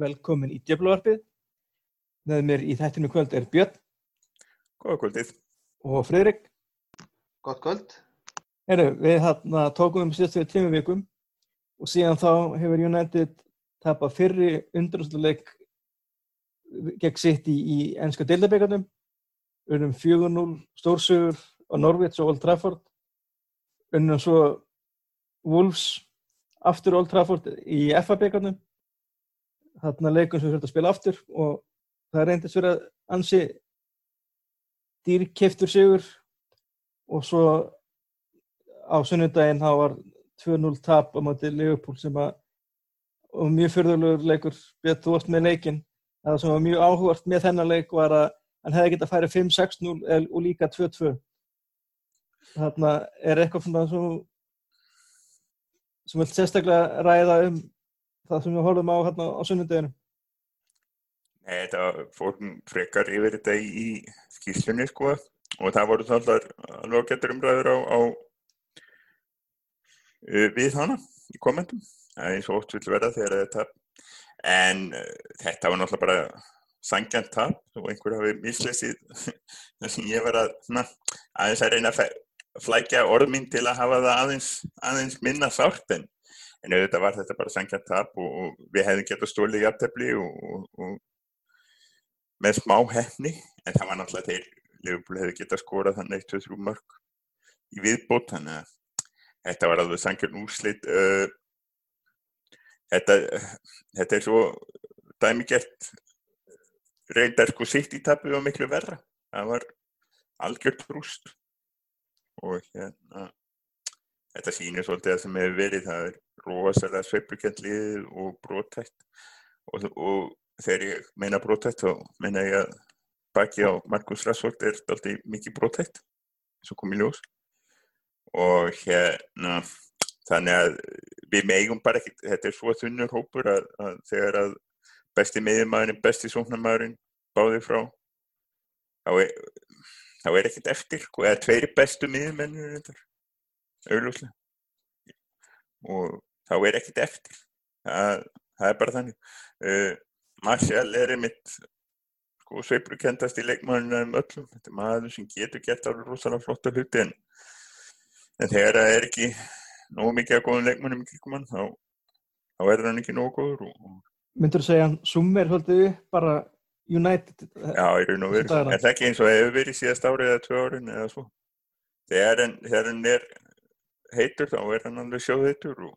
velkomin í djöflavarpið. Með mér í þættinu kvöld er Björn Góða kvöldið. og Friðrik. Gott kvöld. Heru, við hérna, tókum um síðast fyrir tveimur vikum og síðan þá hefur United tapað fyrri undanúrsluleik gegn sitt í, í ennska deildabíkarnum. Unnum 4-0 stórsugur á Norvits og Old Trafford. Unnum svo Wolves aftur Old Trafford í FA-bíkarnum. Þarna leikum sem við höfum að spila aftur og það reyndist verið að ansi dýrkeftur sigur. Og svo á sunnudaginn þá var 2-0 tap á móti Liverpool sem að og mjög fyrðulegur leikur. Björn þú varst með leikin það sem var mjög áhugart með þennan leik var að hann hefði getað að færa 5-6-0 og líka 2-2 þarna er eitthvað sem sem vil sérstaklega ræða um það sem við horfum á hérna á sunnudaginu Nei, þetta fórum frekar yfir þetta í, skýrslunni sko. Og það voru þallar alveg getur umræður á, á uh, við hana í kommentum. Það er eins og oft vil verða þegar þetta en uh, þetta var náttúrulega bara sangjant tap og einhver hafi mislesið það sem ég var að na, aðeins að reyna að flækja orðminn til að hafa það aðeins, aðeins minna sárt en, en auðvitað var þetta bara sangjant tap og, og við hefðum gett að stólið í aftefli og, og, og með smá hefni en það var náttúrulega þeir Liverpool hefði gett að skora þannig 1-2-3 mörg í viðbót. Þannig að þetta var alveg sangjörn úrslit uh, þetta, þetta er svo dæmigert reyndar sko sitt í tapið var miklu verra. Það var algjört rúst. Og hérna þetta sýnir svolítið að sem hefur verið. Það er rosalega sveipurkendlið og brótætt og, og þegar ég meina brótætt þá meina ég að baki á Markus Rassvold er alltaf mikið brótætt eins og kom í ljós. Og hérna þannig að við megum bara ekki þetta er svo þunnur hópur að, að þegar að besti miðjumæðurinn, besti sóknarmæðurinn báði frá þá er, þá er ekkert eftir sko, eða tveiri bestu miðjumennir auðvuslega og þá er ekkert eftir það, það er bara þannig uh, Marcial er einmitt sko sveiprukendast í leikmannina um öllum, þetta er maður sem getur gett alveg rosalega flotta hluti en, en þegar það er ekki nógu mikið að góða leikmannum í kríkumann þá, þá er hann ekki nógu góður og, Myndur þú segja hann summer haldið bara United Já, ég raun og veru. Er það ekki eins og hefur verið síðast árið eða tvö árin eða svo? Þegar hann er heitur þá er hann alveg sjóðheitur og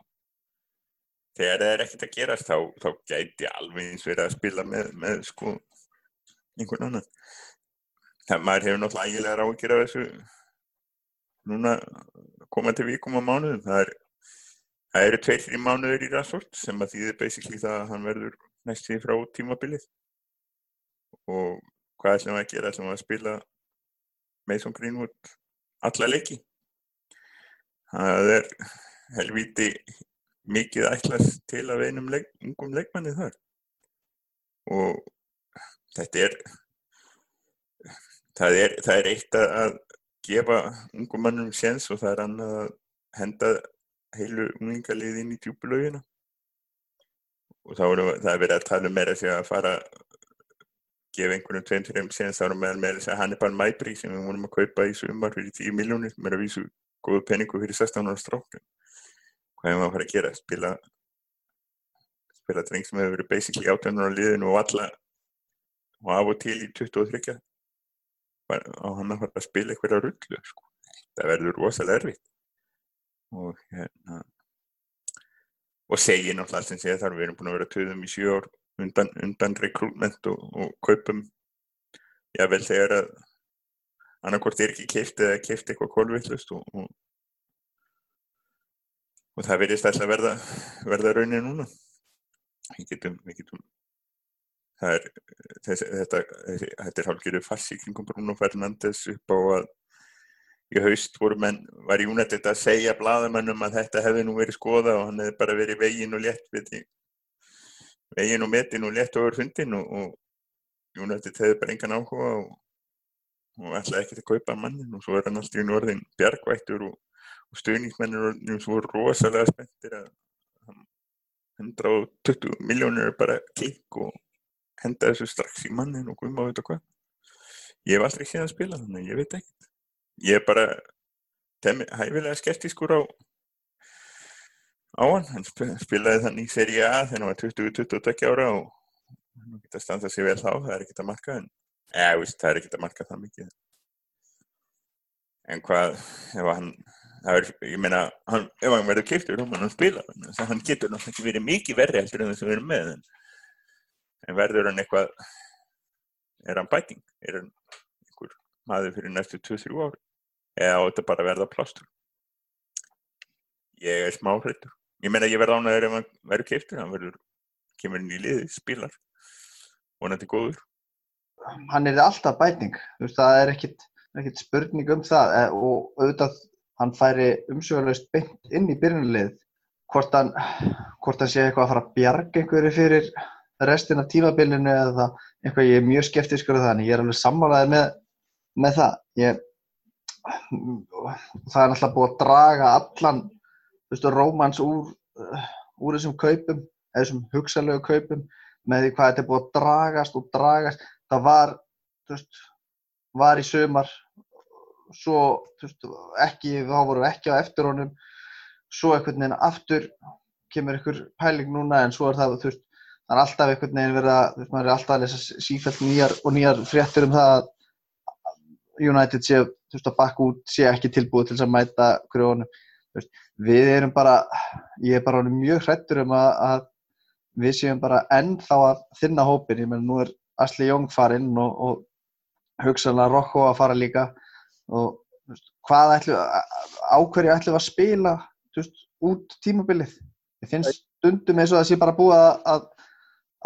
þegar það er ekkert að gerast þá, þá gæti alveg eins verið að spila með, með sko einhvern annan. Það maður hefur náttúrulega ægilega ráð að gera þessu núna komandi vikum á mánuðum. Það, er, það eru tveir, þrjum mánuður í rasvort sem að þýðir basically það að hann verður næst því frá tímabilið og hvað ætlum að gera ætlum að spila Mason Greenwood alla leiki það er helviti mikið ætlast til að veinum leik, ungum leikmanni þar. Og þetta er það er, það er eitt að gefa ungum mannum séns og það er annað að henda heilu unglingalið inn í djúbulauðina og þá er verið að tala um meira sig að fara gefa einhvern tveim til þeim síðan þá erum við með að hann er bara mæbrí sem við vorum að kaupa í sumar fyrir 10 miljónir sem er að vísu góðu penningu fyrir 16 ára strók hvað er maður að fara að gera? Spila spila dreng sem hefur verið basically 18 ára liðin og alla og af og til í 23 og hann að fara að spila eitthvað á rullu sko. það verður rosalega erfitt. Og hérna og segir náttúrulega sem segja þar við erum búin að vera töðum í 7 ár undan, undan rekrútment og, og kaupum. Já vel þegar að annarkort er ekki keift eða keift eitthvað kólvillust og, og, og það verðist alltaf verða verða raunin núna. Getum, getum er þessi, þetta, þetta er hálfgerðu farsi kringum Bruno Fernandes upp á að í haust voru menn, var Júnættið að segja bladamennum að þetta hefði nú verið skoða og hann hefði bara verið veginn og létt við því veginn og metin og létt over hundin og, og Júnættið hefði bara engan áhuga og, og ætlaði ekkert að kaupa mannin og svo er hann alltaf í norðin bjargvættur og, og stöðningsmennir og svo rosalega spenntir að hann, 120 miljónir er bara klikk og henda þessu strax í mannin og guðma og veit hvað. Ég hef aldrei séð að spila þannig, ég veit ekkert. Ég er bara hæfilega skeptískur á á hann, hann spilaði þannig í seri A þegar hann var 20-22 ára og hann geta standað sér vel þá, það er ekkert að marka en, eða, það er ekkert að marka það mikið en hvað ef hann er, ég meina, hann, ef hann verður keiftur þá mann hann spila, þannig að hann getur náttúrulega ekki verið mikið verri heldur en þess að við erum með en, en verður hann eitthvað er hann bæting? Er hann einhver maður fyrir næstu 2-3 ári eða á þetta bara verða plástur? Ég er smá hrettur ég meina ég verð ánæður ef hann verður keiftur hann verður, kemur inn í liði, spilar. Vonandi góður. Hann er alltaf bæting. Veist, það er ekkit, ekkit spurning um það. Eh, og auðvitað hann færi umsögulegst beint inn í byrjunlið hvort hann hvort hann sé eitthvað að fara að bjarga einhverju fyrir restin af tímabilinu eða eitthvað ég er mjög skeptiskur af það en ég er alveg sammálaðið með, með það ég, það er náttúrulega búið að draga allan veistu, rómans úr, úr þessum kaupum, eða þessum hugsalögu kaupum með því hvað þetta er búið að dragast og dragast. Það var, þú veist, var í sömar, svo, þú veist, ekki, þá vorum við ekki á eftir honum, svo einhvern veginn aftur kemur einhver pæling núna en svo er það, þú veist, það er alltaf einhvern veginn verið að, þú veist, maður er alltaf að lesa sífælt nýjar og nýjar fréttur um það að United sé, þú veist, að bakka út, sé ekki tilbúið til að mæta grjónum við erum bara ég er bara mjög hrettur um að, að við séum bara ennþá að þinna hópin, ég menn nú er Asli Jóng farinn og, og hugsanlega Rokko að fara líka og veist, hvað ætlu ákverju ætlu að spila veist, út tímabilið ég finnst stundum eins og það sé bara búið að, að,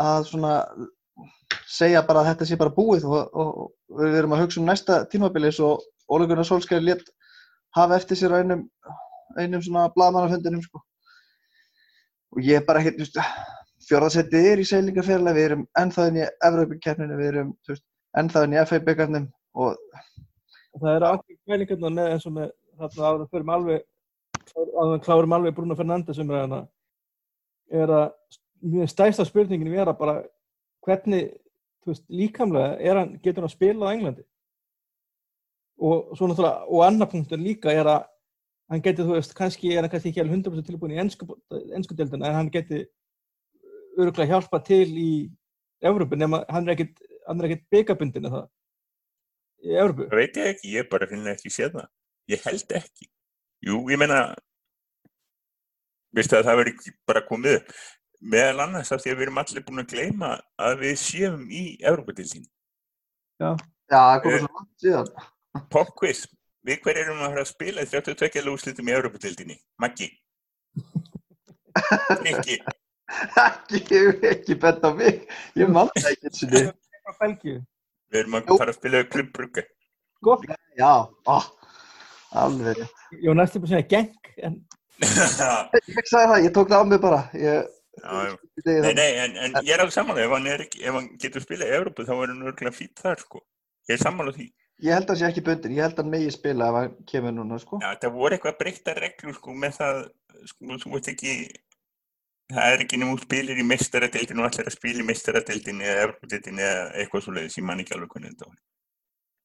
að svona segja bara að þetta sé bara búið og, og, og við erum að hugsa um næsta tímabilið og Óli Gunnar Solskjær létt hafa eftir sér einum einum svona bladmannaföndinum sko. og ég er bara ekkert fjörðarsettið er í seilingarferðilega við erum ennþáðin í Evrópikeppninu við erum ennþáðin í FA-byggarnum og það eru ákveð kvælingarna með eins og með þarna áður fyrir alveg áður klárum alveg Bruno Fernandes umræðana er að mjög stæsta spurningin við er að bara hvernig veist, líkamlega hann, getur hann að spila á Englandi? Og svo náttúrulega og annar punktur líka er að hann geti, þú veist, kannski er hann kannski ekki alveg 100% tilbúin í ennskudeldina en hann geti öruglega hjálpa til í Európa nema hann er ekkit byggabundin eða það í Európu. Það veit ég ekki, ég bara finna ekki séð það. Ég held ekki. Jú, ég menna veistu að það verður bara komið meðal annars af því að við erum allir búin að gleyma að við séum í Európa-dildin. Já. Já, það komið svo langt síðan. Popquiz, Við hver erum að fara að spila í 32. lúslitum í Európa-tildinni? Maggi? Ekki? Ekki, ekki bett á mig. Ég mann það ekki eins og þið. Við erum að fara að spila klubbrugga. Góð. Já, ó, alveg. Ég var næstu búin að segja geng, en... Ég sagði það, ég tók það á mig bara. Ég... Já, nei, nei, en, en ég er alveg samanlega, ef hann, er, ef hann getur spilað í Európa þá er hann örgulega fít þar, sko. Ég er samanlega því. Ég held að það sé ekki bundin, ég held að megi spila ef hann kemur núna, sko. Já, það voru eitthvað breytta reglur, sko, með það, sko, þú veist ekki, það er ekki nefnum spilir í mestaradeildinu og allir að spila í mestaradeildinu eða efrudeildinu eða eitthvað svo leiðis, ég man ekki alveg hvernig þetta var.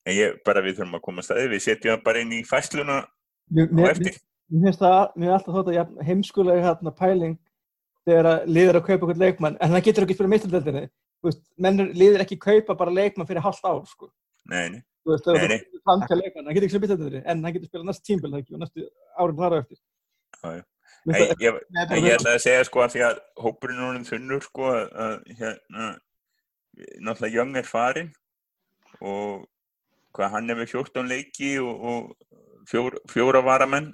En ég, bara við þurfum að koma að staði, við setjum það bara inn í fæsluna og eftir. Mér finnst það, mér er alltaf þótt að heimskulega hérna pæling þegar að liður að kaupa eitthvað leikmann, en það getur ekki spila mestaradeildinu, menn liður ekki kaupa bara leikmann fyrir halvt ár, sko. Nei, nei. Það getur ekki spilað þetta en hann getur Ég, ég, ég ætla að segja sko að því að hópurinn honum þunnur sko að hérna náttúrulega Young er farin og hvað hann hefur 14 leiki og, og fjór, fjóra varamenn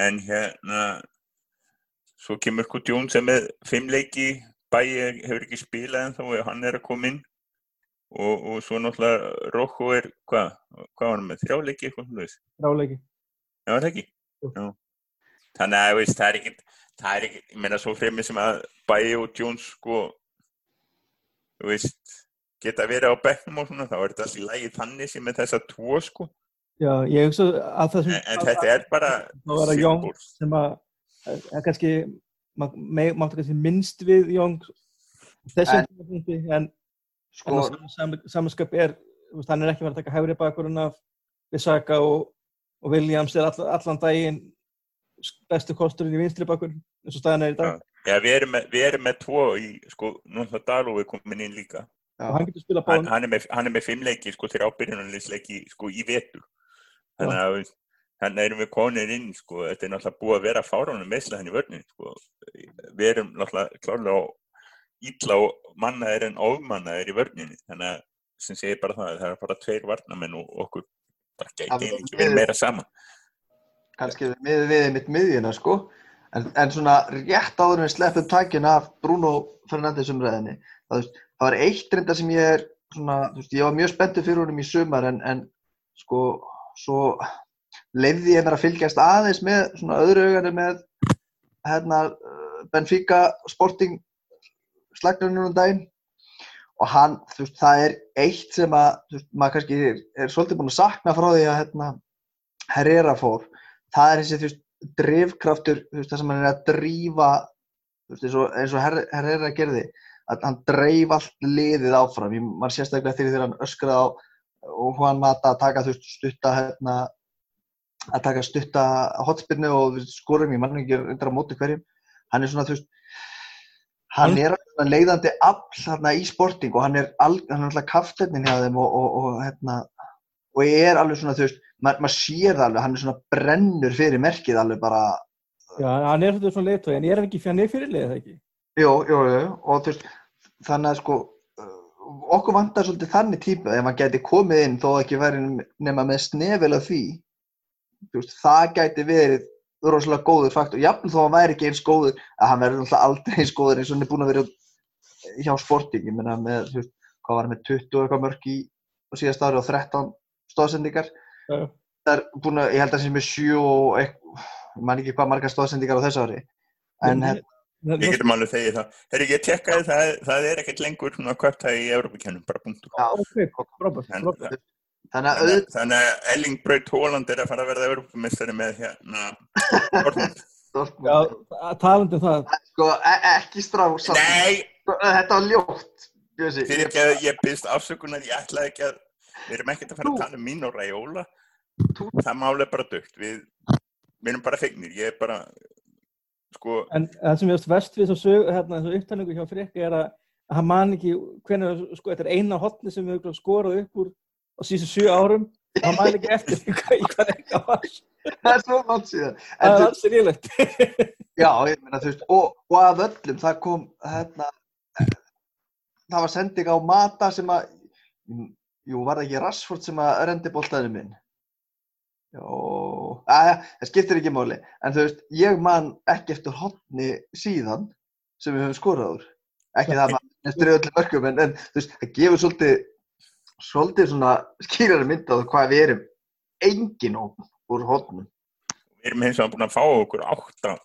en hérna svo kemur sko Jón sem með 5 leiki bæi hefur ekki spilað en þá og hann er að koma inn og, og svo náttúrulega Rokko er, hvað, hvað var hann með, þrjáleiki eitthvað? Þrjáleiki. Já, það er ekki. Já. Þannig að veist, það er ekkert, það er ekkert, ég meina svo fremið sem að Bæi og Jones sko, þú veist, geta verið á bekknum og svona, þá er þetta allir lægið þannig sem er þess að tvo sko. Já, ég hugsa að það sem... En, en þetta er bara symbols. sem að, að kannski máttu kannski minnst við Young þessum tímapunkti en sko, samanskap er hann er ekki verið að taka hægri bakurinn af Bissaka og, og Williams er all, allan daginn bestu kosturinn í vinstri bakurinn eins og staðan er í dag. Já, við erum með, við erum með tvo í, sko, náttúrulega Dalói komin inn líka. Og hann getur spila hann, báðum hann er með, hann er með fimmleiki sko þegar ábyrjunarleiki sko í vetur. Þannig að þannig erum við konir inn sko þetta er náttúrulega búið að vera fáránum meðsla henni í vörninni sko. Við erum náttúrulega klárlega ítla og mannaðir en ofmannaðir í vörninni. Þannig að sem segir bara það að það er bara tveir varnamenn og okkur bara Það gæti ekki verið meira saman kannski við við mitt miðjuna sko. En, en svona rétt áður við sleppum takjun af Bruno Fernandes umræðinni það, það var eitt reynda sem ég er svona, veist, ég var mjög spenntið fyrir honum í sumar en, en sko svo leiði ég mér að fylgjast aðeins með svona öðru augarnir með hérna Benfica Sporting slagnunum um daginn. Og hann, þú veist, það er eitt sem að, þú veist, maður kannski er, er svolítið búin að sakna frá því að hérna Herrera fór, það er þessi, þú veist, drifkraftur, þú veist, það sem hann er að drífa, þú veist, eins og, eins og Her- Herrera gerði, að hann dreif allt liðið áfram, ég, maður sérstaklega þegar þegar hann öskraði á og hann mata að taka, þú veist, stutta, hérna, að taka stutta hotspinnu og skorum, ég mann ekki undir á móti hverjum, hann er svona, þú veist, hann er svona leiðandi afl þarna í sporting og hann er, er alltaf kaftetnin hjá þeim og, og, og, hérna, og ég er alveg svona, þú veist, maður mað sér það alveg, hann er svona brennur fyrir merkið alveg bara, Já, hann er svona leiðtói en ég er ekki fyrir hann er fyrirlið það ekki? Jú, jú, jú, og þú veist, þannig að sko, okkur vantar svolítið þannig típu, ef maður gæti komið inn þó ekki verið nema með snefil af því, veist, það gæti verið rosalega góður faktor, jafnvel þó að hann væri ekki eins góður, að hann verður náttúrulega aldrei eins góður eins og hann er búin að vera hjá sporting, ég meina með, þú veist, hvað var hann með 20 og eitthvað mörg í á síðast ári og 13 stóðsendingar, Já. það er búin að, ég held að það sé með 7 og eitthvað, ég man ekki hvað margar stóðsendingar á þessu ári, en Nei, hérna, Við getum alveg þegið það. Herri, ég tekkaði það, það er ekkert lengur svona kvöptæði í Európa-kennum, bara punktu. já, Ok, frábært, frábært. þannig að Þannig, að Elling Braut Hóland er að fara að verða Európa-mestari með hérna Dortmund. Dortmund, Já, talandi um það sko, e ekki strás, Nei, þetta var ljótt, fyrir ég, ekki að ég byrst afsökunar, ég ætlaði ekki að, við erum ekkert að fara að tala um mín og. Þú- Það máli er bara dögt. Við, við erum bara feignir. Ég er bara, sko, En það sem ég veist vest við þessu hérna, þessu upptalningu hjá Frikki er að að hann man ekki hvernig, sko, þetta er eina hotni sem við höfum skorað upp úr á síðustu sjö árum og hann man ekki eftir því hvað, í hvað ekki var. það er svo langt síðan, en Það er alls ríðlegt. Já, ég meina, þú veist, og, og af öllum, það kom, hérna, það var sending á Mata sem að, jú, var það ekki Rashford sem að rendi boltaðinu minn? Jó, aðja, það skiptir ekki máli, en þú veist, ég man ekki eftir hotni síðan sem við höfum skorað úr. Ekki það maður eftir öllum mörgum, en, en þú veist, það gefur svolítið, svolítið svona skýrari mynd á það hvað við erum engin hóp úr hotnum. við erum hins vegar búin að fá okkur átta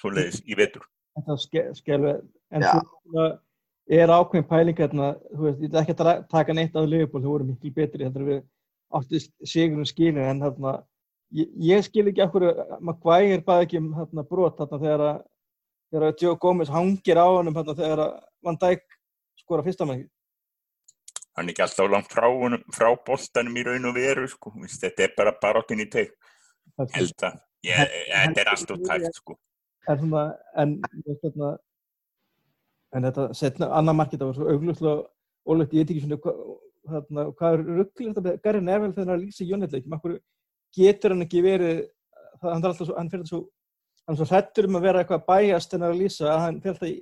svoleiðis í vetur. Þetta er ske, skelvið. En Já. svo er ákveðin pæling hérna, þú veist, ég ætla ekki að taka neitt af Liverpool, þau voru miklu betri þetta við áttu sigurum skilin en hérna, ég, ég skil ekki af hverju Maguire baði ekki um hérna, brot hérna þegar að þegar að Joe Gomez hangir á honum hérna þegar að Van Dijk skora fyrsta mæki. Hann er ekki alltaf langt frá, frá boltanum í raun og veru, sko. Þetta er bara baráttin í teik. Held að, þetta er alltaf tæft, sko. En en hérna en þetta setna annar markið það var svo auglustlega ólegt, ég veit ekki svona hvað hérna, hvað er rugglið þetta með Gary Neville þegar hann er að lýsa Jónetleikum, akkur getur hann ekki verið það, hann er alltaf svo, hann fyrir svo hann er svo hrættur um að vera eitthvað bæjast en að lýsa að hann fyrir alltaf í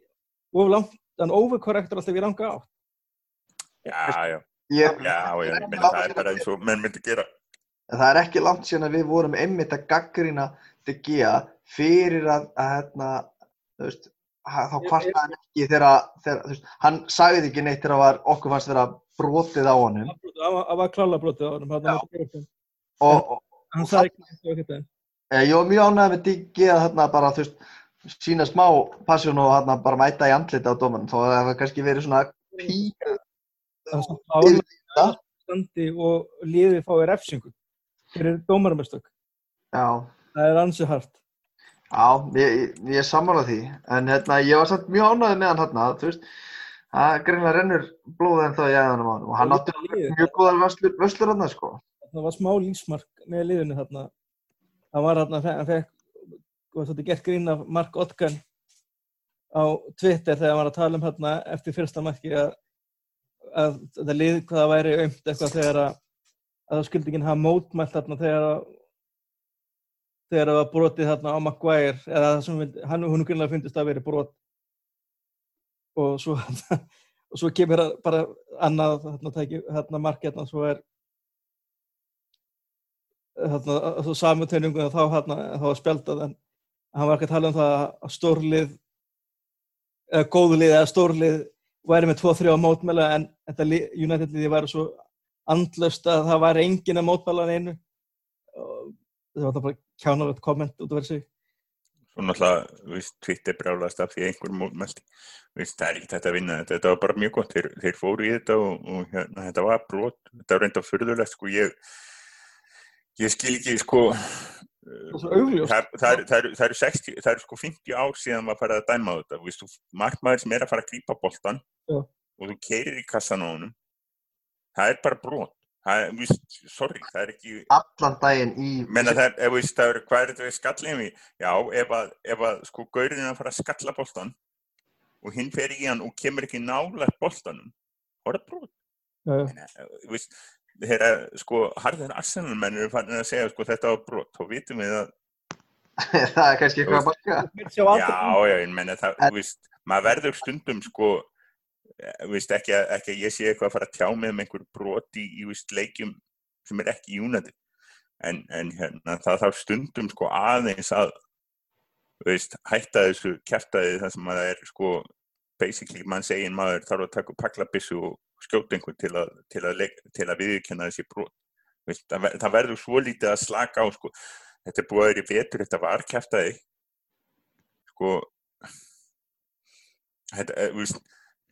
of langt, hann overkorrektur alltaf í ranga átt Já, já, Ég, já, ég meina það er bara eins og menn myndi gera. það er ekki langt síðan að við vorum einmitt að gaggrina Gea fyrir að, að hérna, þú veist, þá kvartaði hann ekki þegar, þegar veist, hann sagði ekki neitt þegar var, okkur fannst vera brotið á honum. Það var klála brotið á honum og, og hann sagði ekki neitt eh, ég var mjög ánægð með De Gea þarna bara, þú veist, sína smá passjón og þarna bara mæta í andlita á dómanum, þó að það hefði kannski verið svona fárlega standi og liðið fái refsingu fyrir dómarumestök Já, það er ansið hart Já, ég, ég, ég sammálað því, en hérna, ég var samt mjög ánæðið með hann hérna, þú veist, það greinlega rennur blóðið en það í æðanum á hann og hann átti mjög góðar vöslur, vöslur hann, sko. Það var smá lífsmark með liðinu þarna. Það var þarna, hann fekk, hvað þetta gert grín af Mark Otkan á Twitter þegar hann var að tala um hérna eftir fyrsta marki að, að þetta lið hvaða væri aumt eitthvað þegar að, að það skildi ekki hafa mótmælt þarna þegar að þegar það var brotið þarna á Maguire eða það sem hann og hún grunnlega fundist að veri brot. Og svo og svo kemur bara annað þarna, tæki, þarna markið þarna svo er þarna svo samu tönningu þá þarna þá var spjaldað en hann var ekki að tala um það að stórlið eða góðlið eða stórlið væri með 2-3 á mótmæla en þetta United liði væri svo andlust að það væri engin að mótmæla einu það var bara kjánalegt komment út af þessu Svo náttúrulega, þú veist, Twitter brálast af því einhver mótmælti, það er ekkert þetta að vinna þetta, þetta var bara mjög gott, þeir, þeir fóru í þetta og, og hérna, þetta var brot. Þetta var reynda fyrðulegt, sko, ég ég skil ekki, sko það, eru 60, það eru sko 50 ár síðan maður farið að dæma þetta, þú veist, markmaður sem er að fara að grípa boltan Já. og þú keirir í kassan á honum það er bara brot Það er, víst, sorry, það er ekki... Allan daginn í... Menna það er, ef það er, hvað er þetta við skallið við? Já, ef að, ef að, sko, gaurinn er að fara að skalla boltan og hinn fer í hann og kemur ekki þá er það brot. Þú veist, þeirra, sko, harðir arsenalmennir er farin að segja, sko, þetta var brot, þá vitum við að... það er kannski eitthvað að baka. Já, já, ég menna það, þú veist, maður verður stundum, sko, Veist, ekki, að, ekki að ég sé eitthvað að fara að tjá með um einhver broti í veist, leikjum sem er ekki júnandi en, en hérna, það þarf stundum sko, aðeins að veist, hætta þessu kæftæði þar sem að það er sko, basically mann segin maður þarf að taka paklabissu og skjóta einhvern til að, til að, til að viðkjanna þessi brot. Það, það verður svo lítið að slaka á sko. þetta er búið að vera í vetur þetta var kæftæði sko þetta, veist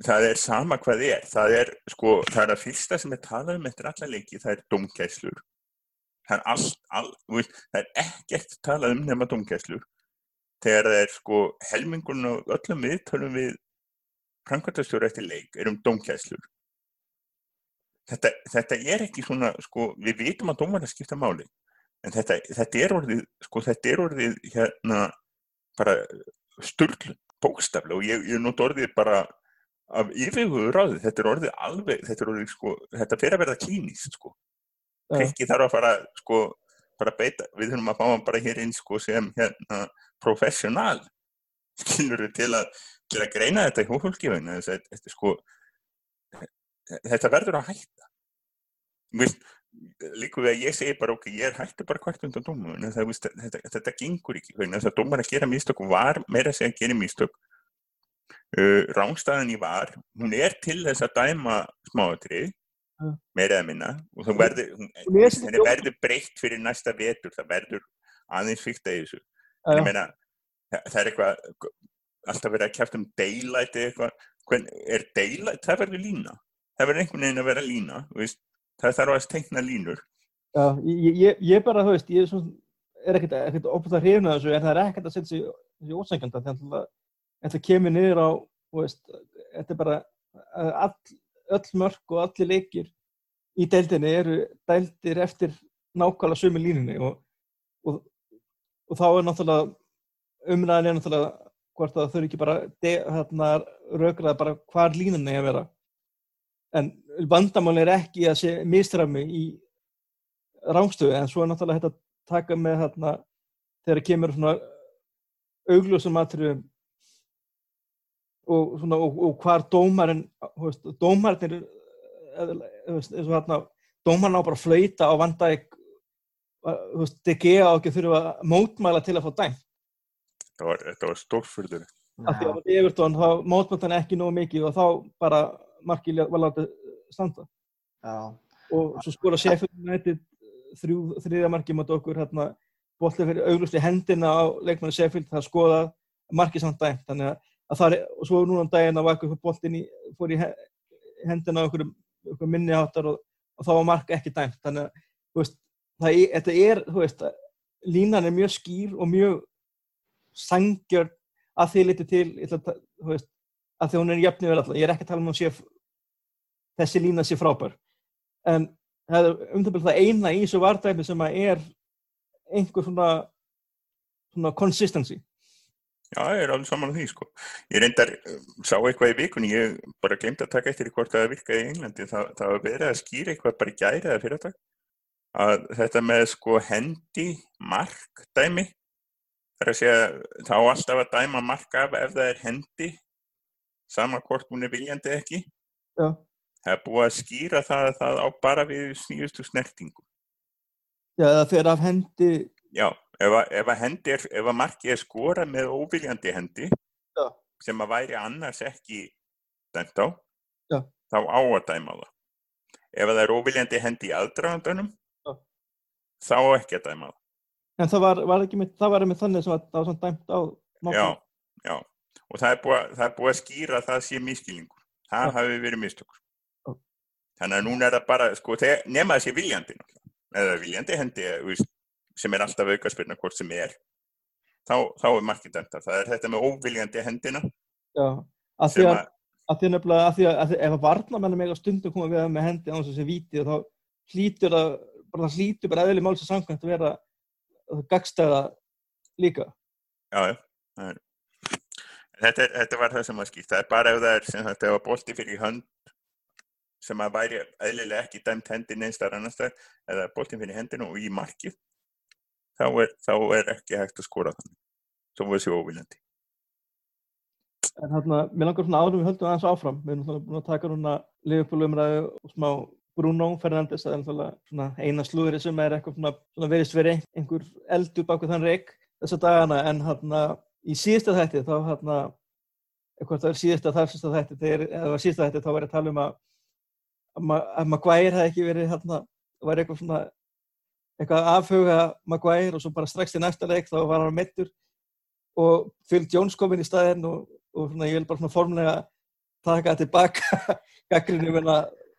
það er sama hvað er. Það er sko, það er að fyrsta sem er talað um eftir alla leiki, það er domgæslur það er allt, all, veist, það er ekkert talað um nema domgæslur þegar það er sko helmingun og öllum við tölum við framkvæmtastjóru eftir leik er um domgæslur þetta, þetta er ekki svona sko, við vitum að dómarna skipta máli en þetta, þetta er orðið sko, þetta er orðið hérna bara sturglun, bókstaflega og ég, ég nót orðið bara af yfirhugur ráði, þetta er orðið alveg, þetta er orðið sko, þetta fyrir að verða klínist sko, ekki þarf að fara sko, bara beita, við þurfum að fá hann bara hér inn sko sem hérna professional, skilur við til að, til að greina þetta í hófólkifinu, þetta sko, þetta verður að hætta, við, líka við að ég segi bara ok, ég er hættu bara hvert undan dómur, þetta, þetta, þetta gengur ekki, þess að dómar að gera místök var meira að segja að gera místök, Uh, rángstæðan í var, hún er til þess að dæma smáatrið uh. meira eða minna og það verður, verður breytt fyrir næsta vetur, það verður aðeins fyrkt að þessu uh. meina, það er eitthvað alltaf verið að kæft um daylight eitthvað, Hvern, er daylight það verður lína, það verður einhvern veginn að vera lína, veist? það þarf að steikna línur Já, ég, ég, ég bara, þú veist, ég er, er ekkert að hrifna þessu en það er ekkert að setja sig ósækjanda þannig að þetta kemur niður á veist, þetta er bara all, öll mörg og allir leikir í deildinni eru deildir eftir nákvæmlega sömu línunni og, og, og þá er náttúrulega umræðin er náttúrulega hvort það þurfi ekki bara hérna, raugraða bara hvar línunni er að vera. En vandamáli er ekki að sé mistrami í rángstöðu en svo er náttúrulega þetta taka með hérna, þegar kemur svona augljósum aðtriðum og, svona, og, og hvar dómarinn dómarinn dómarinn á bara að flauta á vandæk DG á ekki að þurfa að mótmæla til að fá dæm Þetta var, var af því að Evertón þá mótmæltan ekki nógu mikið og þá bara markið var látið standa. Já. og svo skora Sheffield þriðja markið mot okkur hérna, bóttið fyrir auglustið hendina á leikmannu Sheffield það skoða markið samt dæm þannig að að það er, og svo núna um daginn að var eitthvað boltin í, fór í hendina á einhverjum minniháttar og, og þá var mark ekki dæmt. Þannig að, þú veist, það er, þetta er þú veist, línan er mjög skýr og mjög sangjörn að því liti til ætla þú veist, að því hún er jöfni vel alltaf, ég er ekki að tala um hún sé þessi lína sé frábær. En það er um bil það eina í þessu vardæmi sem að er einhver svona svona consistency Já, ég er alveg saman á því, sko. Ég reyndar, um, sá eitthvað í vikunni, ég bara glemt að taka eftir hvort það virkaði í Englandi, það, það var verið að skýra eitthvað bara í gæri eða fyrir þetta, að þetta með sko hendi mark dæmi, það er að segja, þá alltaf að dæma mark af ef það er hendi, sama hvort hún er viljandi ekki, Já. það er búið að skýra það að það á bara við sníðustu snertingu. Já, það fer af hendi Já, ef að, ef að hendi er, ef að markið er skorað með óviljandi hendi, Já. sem að væri annars ekki dæmt á, Já. þá á að dæma það. Ef að það er óviljandi hendi í aðdragandunum, Já. þá ekki að dæma það. en það var, var ekki með, það var með þannig sem að það var svona dæmt á Já, nákvæmlega. já. Og það er búið, að- það er búið að skýra að það sé miskilningur. Það Já. hafi verið mistökur. Já. Þannig að núna er það bara, sko, nema sé viljandi náttúrulega. Eða viljandi hendi, sem er alltaf aukaspyrna hvort sem er. Þá, þá er markið af. Það er þetta með óviljandi hendina Já, að því að, að, því nefnilega, að því að, að því, ef að varnamennum eiga stundum koma við með hendi á þess að sé víti þá hlýtur að, bara það hlýtur bara eðli máls að samkvæmt að vera gagstæða líka. já, já. það er- Þetta, er, þetta var það sem var skýrt. Það er bara ef það er sem þetta var bolti fyrir hönd sem að væri eðlilega ekki dæmt hendin einstar annars þar eða boltin fyrir hendinu og í markið þá er, þá er ekki hægt að skora þannig. Svo var þessi óviljandi. En hérna, mér langar svona árum við höldum aðeins áfram. Við erum búin að taka núna Liverpool-umræðu og smá Bruno Fernandes, það er náttúrulega svona eina slúðri sem er eitthvað svona, svona verið sveri einhver eldur bak við þann reik þessa dagana en hérna í síðasta þætti þá hérna eitthvað það er síðasta þar síðasta þætti þegar eða var síðasta þætti þá var ég að tala um að að, Ma- að Maguire hefði ekki verið hérna var eitthvað svona eitthvað að afhuga Maguire og svo bara strax í næsta leik þá var hann meittur og Phil Jones kom inn í staðinn og, og svona, ég vil bara svona formlega taka tilbaka gaggrinu menna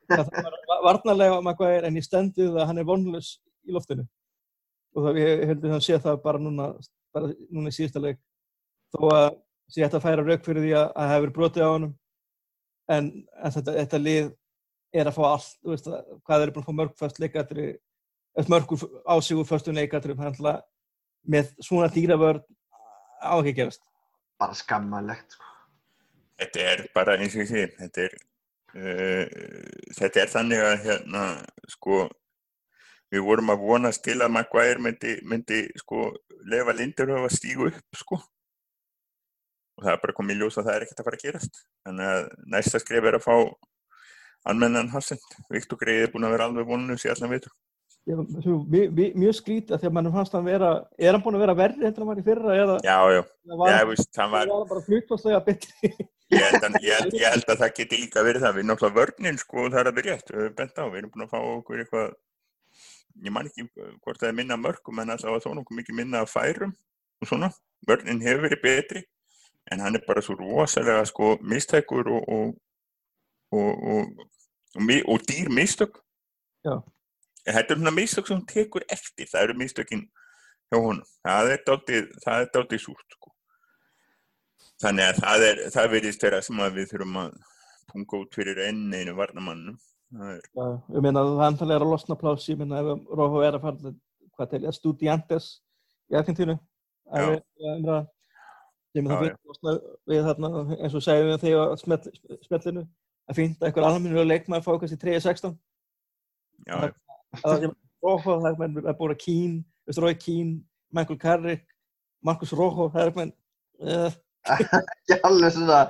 það var varnarlega Maguire en ég stenduð að hann er vonlus í loftinu. Og það ég heldur að hann sé það bara núna bara núna í síðasta leik. Þó að sé þetta að færa rauk fyrir því að að það hefur brotið á honum en, en þetta, þetta lið er að fá allt, veist, að- hvað eru búin að fá mörg fast leikatri, eftir mörg ásigur föstum leikatri, þannig að með svona dýravörn á ekki að gerast. bara skammalegt sko. Þetta er bara eins og ég sé, þetta er, uh, þetta er þannig að hérna, sko, við vorum að vonast til að Maguire myndi, myndi sko, lefa Linderhof að stígu upp, sko. Og það er bara komið í ljós að það er ekkert að fara að gerast. Þannig að næsta skref er að fá anmennan Hassend. Viktor Greið er búin að vera alveg vonunum sér allan vitur. Ég, svo, mjög, mjög- skrítið að mann fannst hann vera, er hann búin að vera verri heldur en hann var í fyrra eða Já, já, eða var, já, veist, hann var, var bara hlutvarslega betri? ég held, að, ég, held, ég held að það geti líka verið það. Við náttúrulega vörnin, sko, það er að byrja rétt. Við höfum bent á, við erum búin að fá okkur eitthvað, ég man ekki hvort það er minna mörgum, en alltaf þó nokkuð mikið minna færum og svona. Vörnin hefur verið betri, en hann er bara svo rosalega, sko, mistækur og, og, og, og, og dýr mistök. Já. En Þetta er svona mistök sem hún tekur eftir, það eru mistökin hjá honum. Það er það dálítið súrt, sko. Þannig að það, er, það verðist vera sem að við þurfum að punga út fyrir enn einu varnamannum. Það er, Já, ég meina að það antalega er að losna pláss, ég meina ef Róhó er að fara til, hvað til, Studiantes í Argentínu, að umræða, sem Já, það fyrir losna við þarna, eins og segjum við þegar smell, smellinu, að fínt að einhver almennilega leikmaður fá kannski 3-16, já, að það sem Róhó, það er menn að búra Kín, Rói Kín, Michael Carrick, Marcus Róhó, það er menn, uh, ekki alveg svona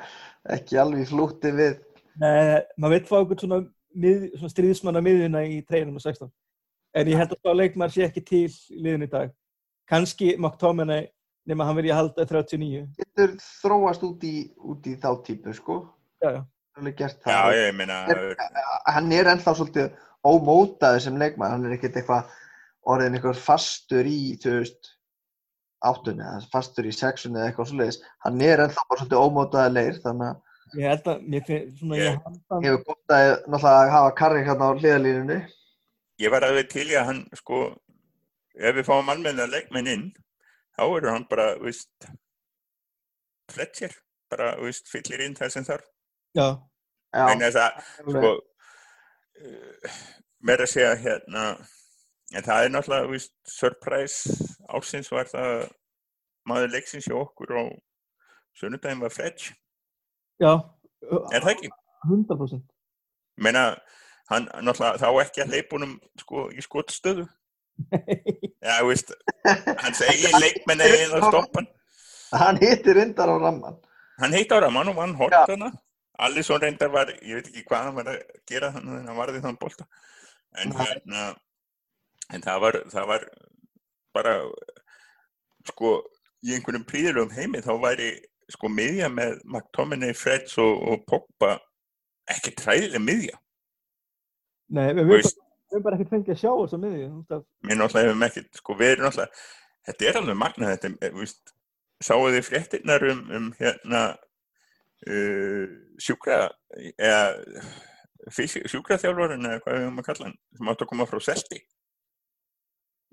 ekki alveg í flútti við Nei, maður veit fá okkur svona, mið, svona stríðismanna miðjuna í treinum og 16. En ég held að það leikmaður sé ekki til í liðinu í dag. Kanski McTominay nema hann verið að halda 39. getur þróast út í, út í þá típu sko Já, já. já, meina, er, hann er ennþá svolítið ómótaður sem leikmann, hann er ekkert eitthvað orðin eitthvað fastur í þú veist áttunni, eða fastur í sexunni eða eitthvað svoleiðis, hann er ennþá bara svolítið ómótaður leir, þannig að Ég held að, ég Ég- hefur gott að náttúrulega að hafa Karrik hérna á hliðalínunni ég var alveg til í að hann, sko, ef við fáum almenna leikmenn inn, þá eru hann bara, veist, Fletcher bara, þú veist, fyllir inn það sem þarf. Já, Já, að, sko uh, mér að segja hérna en það er náttúrulega, veist, surprise ársins var það maður leiksins hjá okkur á sunnudaginn var Fletch, já, er það ekki? 100%. meina, hann náttúrulega þá ekki að leipunum sko í skotstöðu Já, veist, hans eigin leikmenn eigin að stoppa hann. hann hittir reyndar á ramman. Hann heitt á Raman og vann hortana. Alisson reyndar var, ég veit ekki hvað hann var að gera þannig að hann varði þann bolta. En Nei. hérna, en það var, það var bara, sko, í einhverjum príðilegum heimi þá væri, sko, miðja með McTominay, Freds og, og Pogba ekki træðileg miðja. Nei, við höfum við bara ekkert fengið að sjá þessu af- mér náttúrulega hefum ekki, sko, við erum náttúrulega, þetta er alveg magnað, þetta, þú veist, sáu þið fréttinnar um, um hérna, sjúkra, eða, fysi- sjúkraþjálfarinn eða hvað við höfum að kalla hann, sem átt að koma frá Selti.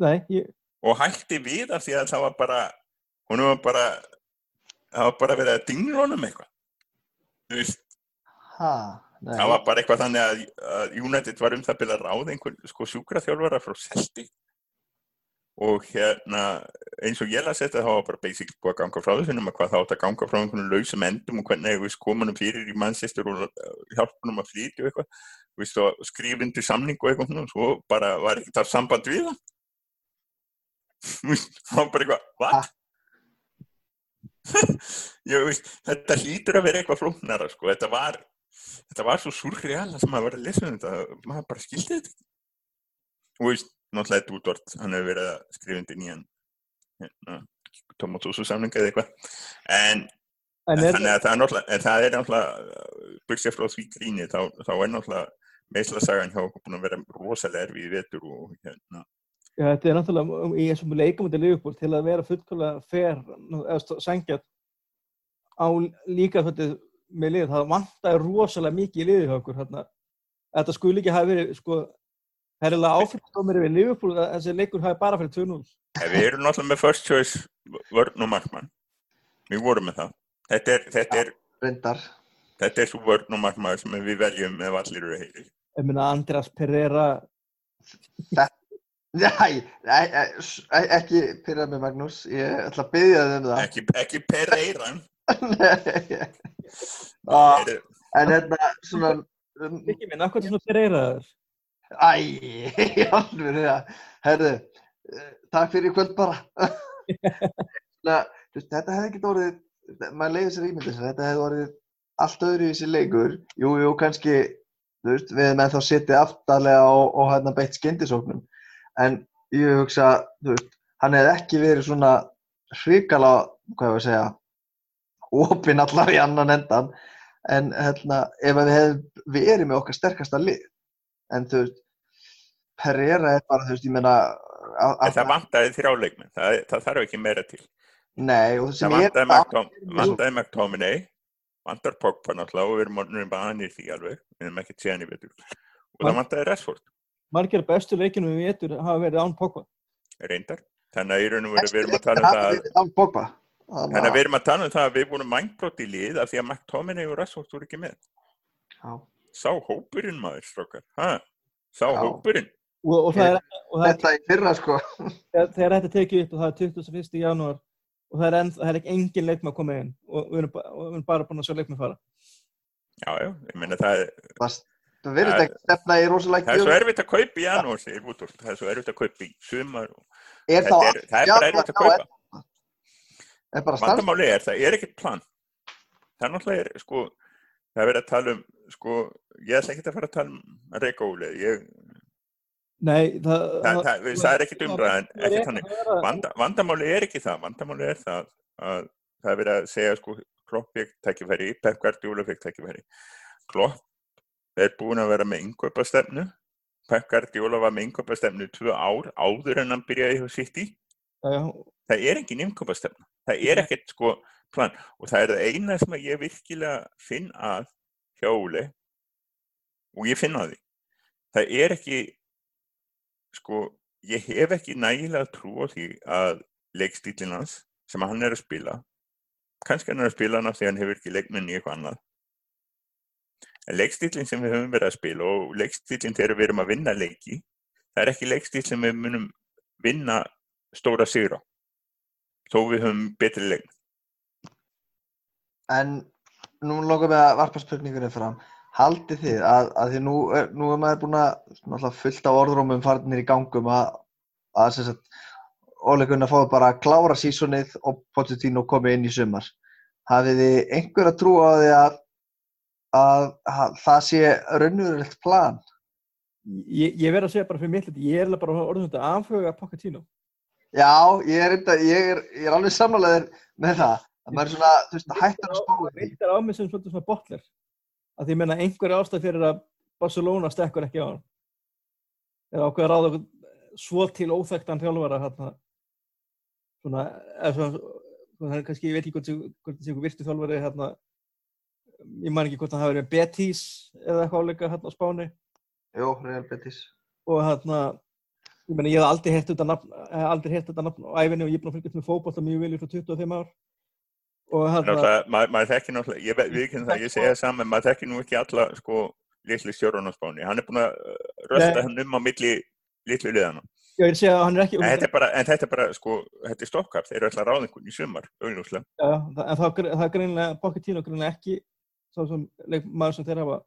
Nei, ég, og hætti við af því að það var bara, hún var bara, það var bara verið að dingla honum eitthvað. Þú veist, Ha, það var bara eitthvað þannig að, að United var um það byrja að ráða einhvern sko sjúkraþjálfara frá Selti og hérna eins og ég las þetta þá var bara basic búið að ganga frá þessu nema hvað það átt að ganga frá einhvern lausum endum og hvernig við komunum fyrir í mannsistur og hjálpunum að flytja og eitthvað og skrifindi samning og eitthvað og svo bara var ekkert af samband við það var bara eitthvað, what? ég veist, þetta hlýtur að vera eitthvað flóknara sko, þetta var þetta var svo surreal að maður var að lesa um þetta, maður bara skildi þetta ekki. og veist, náttúrulega útvort hann hefur verið að skrifa undir nýjan hérna, tomatósu samlinga eða eitthvað en, en en er, þannig að það er náttúrulega en það er náttúrulega, byrja frá því gríni þá, þá er náttúrulega meðslasagan hjá okkur búin að vera rosalega erfið í vetur og hérna, já, þetta er náttúrulega um- í þessum til Liverpool til að vera fullkóla fer, eða sangjart á líka þetta með lið, það vantaði rosalega mikið í okkur hérna. Þetta skuli ekki hafa verið, sko, herrilega áfyrstómir við Liverpool að þessi leikur hafi bara fyrir 2-0. en við erum náttúrulega með first choice vörn og markmann við vorum með það þetta er, þetta er, Reyndar. þetta er svo vörn og markmann sem við veljum ef allir eru heilir Ég meina Andreas Pereira, e- ekki pyrra mig Magnús, ég ætla að byggja þig um það. ekki, ekki Pereiran Nei. Ah, Er- en hérna, svona, um, ekki minn, akkur svona Pereira þar? æ, í alveg, herðu, eh, takk fyrir kvöld bara. Þetta hefði ekki orðið, maður leiði sér ímyndið sér, þetta hefði orðið allt öðru í þessi leikur. Jú, jú, kannski, þú veist, við með þá sittið aftarlega og, og hérna beitt skyndisóknum. En ég hugsa, þú veist, hann hefði ekki verið svona hrikala, hvað ég var að segja, opinn allar í annan endan. En hérna, ef við hefðum verið með okkar sterkasta lið, en þú veist, Pereira er bara, þú veist, ég meina, að, það vantaði þrjáleikmenn það, það þarf ekki meira til Nei, og það sem er vantaði McTom- vantaði McTominay vantar Pogba náttúrulega og við erum orðnir banir því alveg við erum ekki séðan í vetur og það vantaði Rashford Margir af bestu leikinu við vetur hafa verið án Pogba. reyndar þannig að í raun og veru við erum að tala um það að- Án Pogba. þannig að við erum að tala um það að við vorum mængbrótt í lið af því að McTominay og Rashford voru ekki með Já. sá hópurinn maður strókar ha? sá Já. hópurinn Og, og það er, og það er Þetta í fyrra, sko. þegar þegar þetta er tekið upp og það er 21. janúar og það er, enn, það er ekki engin leikma að koma inn og við erum, við erum bara búin að sjá leikma fara. já, já, ég meina það er Það það Það- ekki stefna í rosalega það er svo erfitt að kaupa í janúar það er svo erfitt að kaupa í sumar og Er þetta er, það er bara erfitt að kaupa er vandamáli er, það er ekkert plan það er náttúrulega, er, sko það er verið að tala um, sko ég ætla ekki að fara að tala um Reykja Óli ég, Nei, það, það, það, það, er ekkert umræðan er rétt þannig, Vanda, vandamáli er ekki það vandamáli er það að það er verið að segja, sko, Klopp fekk tækifæri Pep Guardiola fekk tækifæri. Klopp er búin að vera með innkaupastefnu Pep Guardiola var með innkaupastefnu tvö ár áður en hann byrjaði hjá City. Já, já, það er engin innkaupa það er ekkert sko plan. Og það er það eina sem ég virkilega finn að hjá Óli og ég finn að því það er ekki sko ég hef ekki nægilega trú á því að leikstílinn hans sem hann er að spila kannski hann er að spila hann af því hann hefur ekki leikmenn í eitthvað annað en leikstílinn sem við höfum verið að spila og leikstílinn þegar við erum að vinna leiki það er ekki leikstíl sem við munum vinna stóra sigra þó við höfum betri leik En nú langar við að varpa spurningunni fram. Haldið þið að, að því nú er, nú er maður búin að fullt af orðrómum farnir í gangum að, að Gunnar fóði bara að klára sísonið og Pochettino komið inn í sumar. Hafið þið einhver að trúa á því að, að, að það sé raunverulegt plan? Ég, ég verð að segja bara fyrir mitt, ég er bara orðin þetta afhuga Pochettino. Já, ég er, ég er, ég er alveg samanlegaður með það. Það er svona, þú veist, hættur að spá því. Þetta er á mig sem svona botler. Að því menna einhverja ástæð fyrir að Barcelona stekkur ekki á hann. Eða ákveða ráða svo til óþægtan þjálfara hérna. Svona, eða svona, kannski, ég veit ekki hvort það sé einhver virtu þjálfari hérna. Ég man ekki hvort það hafi verið Betis eða eitthvað áleika hérna á Spáni. Jú, Real Betis. Og hérna, ég menna, ég hef aldrei hert þetta nafn, aldrei hert þetta nafn á æfinni og ég er búin að fylgjast með fókbólta mjög vel í frá 25 ár. Og maður, þekkir náttúrulega, ég við ekki það, ég segja saman, maður þekkir nú ekki alla sko litli stjórun á spáni, hann er búin að rösta Nei. hann um á milli litlu vil að er ekki, En þetta er bara, en þetta er bara, sko, þetta er stokkap, þeir eru alltaf ráðingun í sumar, augljóslega. Það- en það, er það er greinilega, Pochettino er greinilega ekki sá sem maður sem þeir hafa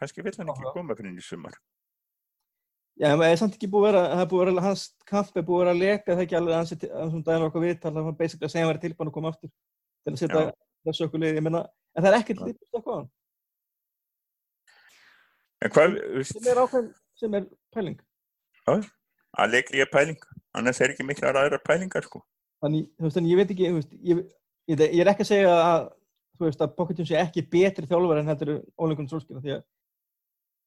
Kannski vill hann ekki koma inn í sumar. Já, en það er samt ekki búið að vera, er að vera, hans kamp er búið að vera að leka það ekki alveg hans sem daginn var okkur vitt, það var basically að segja hann væri tilbúin að koma aftur til að setja Já. þessu okkur lið, ég menna, en það er ekkert Já. á hann, En hvað, sem er ákveðin, sem er pæling. að leikli er pæling, annars er ekki miklar aðrar pælingar, sko. Þannig, þú veist, en ég veit ekki, þú veist, ég, ég, ég er ekki að segja að, þú veist, að Pochettino sé ekki betri þjálfur en heldur Ólingun Solskjaer, því að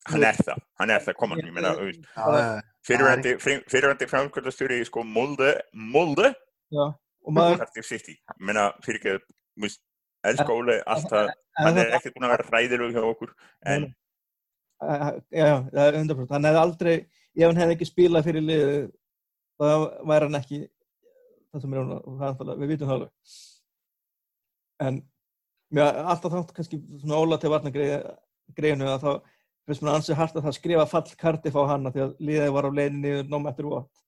Hann er það, hann er það, koman, ég meina, þú veist, Já, já, já. fyrirvændi, fyrirvændi framkvæmdastjóri í sko Molde, Molde, Já, og maður, meina, fyrir ekki, veist, elsku Óli, alltaf, hann er ekkert búin að vera ræðilug hjá okkur, en já, það er 100%, hann hefði aldrei, ef hann hefði ekki spilað fyrir liðið, þá væri hann ekki það sem er hún, og það er alltaf, við vitum það alveg. En mér alltaf þátt kannski svona óla til varna greinu að þá finnst mér ansið hart að það skrifa fall Cardiff á hana því að liðið var á no matter what.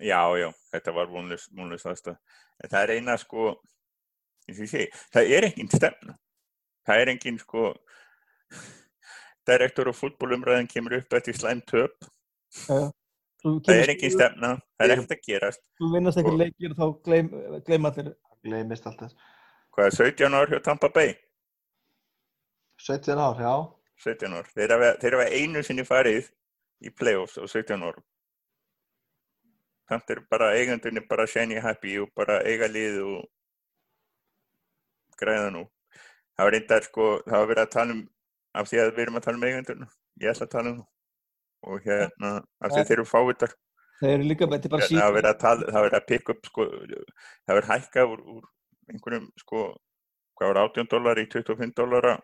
Já, já, þetta var vonlust, en það er eina, sko, eins og ég segi, það er engin stefna, það er engin, sko, direktor og fútbólumræðin kemur upp eftir slæm töp, Já, já. Svo það er engin stefna, það er ekkert að gerast, Þú vinnast eitthvað Og- leikir og þá gleym, gleym allir. Gleimist alltaf. hvað er 17 ár hjá Tampa Bay? 17 ár, já. 17 ár. Þeir hafa einu sinni farið í playoffs á 17 árum. Þannig er bara eigendunni bara shiny happy og bara eiga lið og græða nú. Það var reyndar sko, það var verið að tala um, af því að við erum að tala um eigendunna, ég ætla að tala um það. Og hérna, af því þeir eru fávitar, Þeir eru líka, þetta er bara það síðan. verið að tala, það verið að pikka upp sko, það var hækka úr, úr einhverjum sko, hvað var 18 dólar í 25 dólara,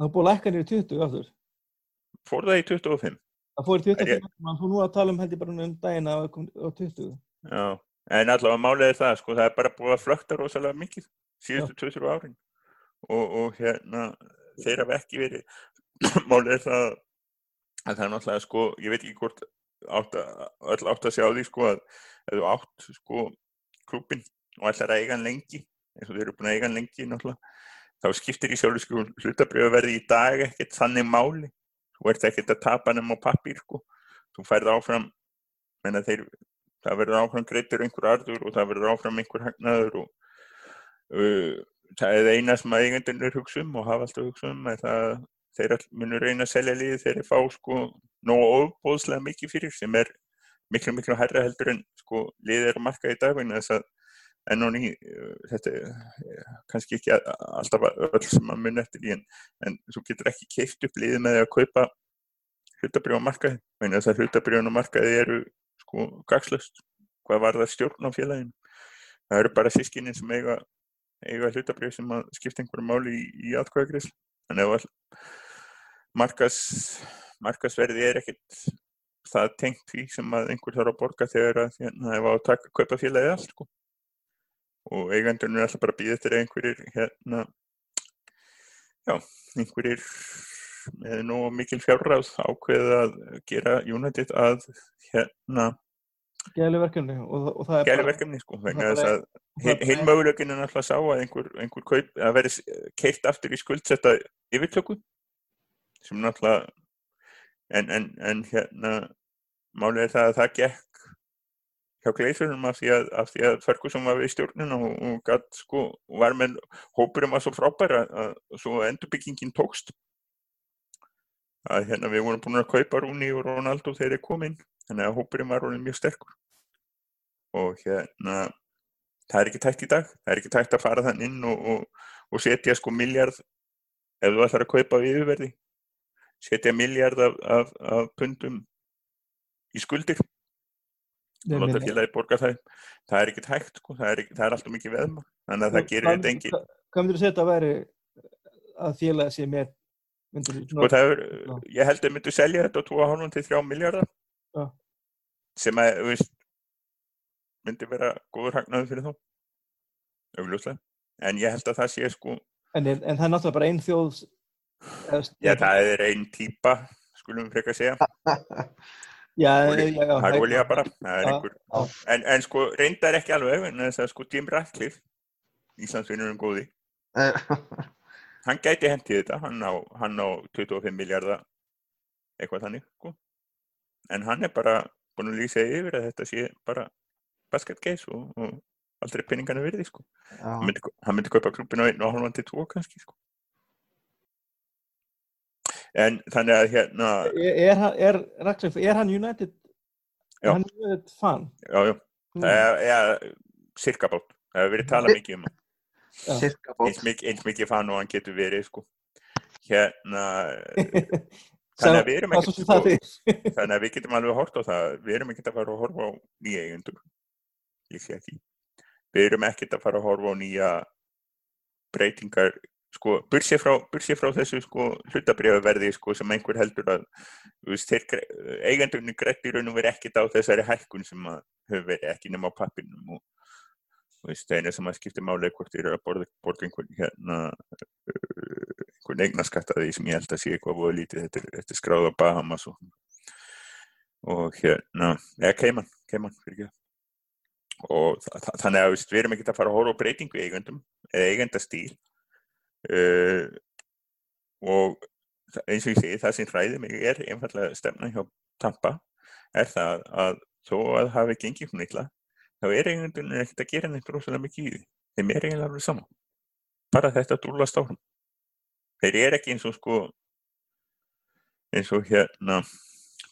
Það búið að lækka niður í 20 aftur. fór það í 25? Það fór í 20, Er ég- mann fór nú að tala um held ég bara um daginn að það kom á 20. Já, en allavega málið er það, sko, það er bara búið að flökta rosalega mikið síðustu 2-3 árin. Og, og hérna, þeir hafa ekki verið, málið er það að það er náttúrulega, sko, ég veit ekki hvort átt að, öll átt að sjá því, sko, að ef þú átt, sko, klúbin og ætlar að eiga hann lengi, eins og þeir eru búin að eiga hann lengi, náttúrulega, þá skiptir í sjálfu, sko, hlutabriðaverði í dag ekkert þannig máli, þú ert ekkert að tapa hann á pappír, sko, þú færð áfram, þeir það verður áfram greittur einhver arður og það verður áfram einhver hagnaður og uh, það er eina sem að eigendunir hugsa um og hafa alltaf hugsa um það að þeir munur reyna að selja liði þeir fá sko nógu ofbóðslega mikið fyrir sem er miklu miklu herra heldur en sko liðið að marka í dagvinna þess að enn og ný uh, þetta er uh, kannski ekki alltaf öll sem að mun eftir í en, en þú getur ekki keift upp liðið með því að kaupa hlutabrjóð á markaði. Vegna þess að hlutabrjóðun á markaði eru sko gagslöst hvað var það stjórn á félaginu? Það eru bara sískinni sem eiga eiga hlutabrið sem skipta einhverju máli í, í atkvæðagreysl þannig að markas markasverði er ekkit það tengt því sem að einhver þarf að borga þegar að hérna, ef á að taka kaupa félagið allt sko. Og eigandunum er alltaf bara að býða eftir einhverjir hérna já, einhverjir með nú mikil fjárráð ákveðið að gera United að hérna gæli verkefni og, og það er gæli bara, verkefni sko vegna er þess að sá að einhver, einhver kaup að veri keitt aftur í skuldsetta yfirtöku sem náttúrulega en, en, en hérna málið er það að það gekk hjá gleisurum af að, af því að Ferguson var við stjórnina og, og gat sko, var með hópurum var svo frábær að, að svo endurbyggingin tókst. Að hérna við vorum búin að kaupa Rúni og Ronaldo þegar þeir kom inn þannig að hópurum var orðin mjög sterkur. Og hérna það er ekki tækt í dag, það er ekki tækt að fara þann inn og, og, og setja sko miljard ef þú ætlar að kaupa við yfirverði. Setja miljard af, af, af pundum í skuldir og láta félagi borga það það er ekki hægt, sko. það, er ekki, það er alltaf mikið veðma þannig að það gerir þetta engin hvað- myndir þú setja að væri að félagi sé með? Myndir þú sko, það er, Já. ég held að myndu selja þetta á 2,5 til 3 miljardar Já. sem að þú veist, myndi vera góður hagnaður fyrir þá. Augljóslega. En ég held að það sé sko en, en það er náttúrulega bara ein þjóð eða, já, það er ein típa skulum við frekar segja það er olja bara er en, en sko reyndar ekki alveg en þess að sko Jim Ratcliffe Íslandsvinnurinn góði Eh, hann gæti hendið þetta, hann á, hann á 25 miljardar eitthvað þannig sko. en hann er bara búin að lýsa yfir að þetta sé bara basket case og, og aldrei peningana virði sko. hann, myndi, kaupa klubin á 1,5 til 2 kannski sko. En þannig að hérna er, er, hann- er, er hann United er hann United fan já, já, Hmm. það er, er cirka bát það hefur verið talað mikið um eins mikið, eins mikið fann og hann getur verið sko. hérna Þannig að við erum ekkert, Þannig að við getum alveg hort á það. Við erum ekkert að fara að horfa á nýja eigendur. Ég sé ekki. Við erum ekkert að fara að horfa á nýja breytingar. Sko, bursið frá, frá þessu sko, hlutabriðaverði sko, sem einhver heldur að eigendurinn greitt í raun og verið ekkert á þessari hækkun sem hefur verið ekki nema á pappinum og það eina sem að skipta máli er hvort þeir eru að borða, borða einhvern hérna einhvern eignaskatt að því sem ég held að sé eitthvað voða lítið, þetta er, er skráð á Bahamas og, og hérna, eða Cayman, Cayman fyrir ekki. Og þa þa- þannig að við erum ekkert að fara að horfa á breytingu eigendum eða eigendastíl uh, og eins og ég segi, það sem hræði mig er einfallega stefna hjá Tampa er það að þó að hafi gengið hún illa þá er eigendunum ekkert að gera neitt rosalega mikið í því. Þeim er eiginlega alveg saman bara þetta dúlast áfram þeir eru ekki eins og sko eins og hérna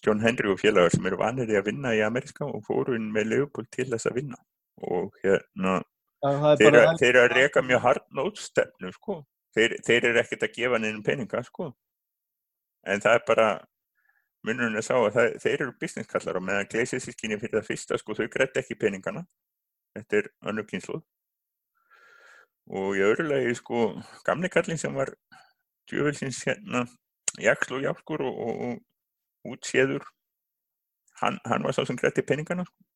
John Henry og félagar sem eru vanir í að vinna í Amerika og fóru inn með Leopold til þess að vinna. Og hérna þeir, eru- að reka mjög hard nótstefnu sko þeir, þeir eru ekkert að gefa neina peninga sko. En það er bara munurinn er sá að það, þeir eru businesskallar og meðan gleisisískinni fyrir það fyrsta sko þau grætt ekki peningana. Þetta er önnur kynsluð og í öðru lagi sko gamli kallinn sem var djöfelsins hérna jaksl og jáskur og, og, og útséður hann, hann var sá sem grætti peningana sko.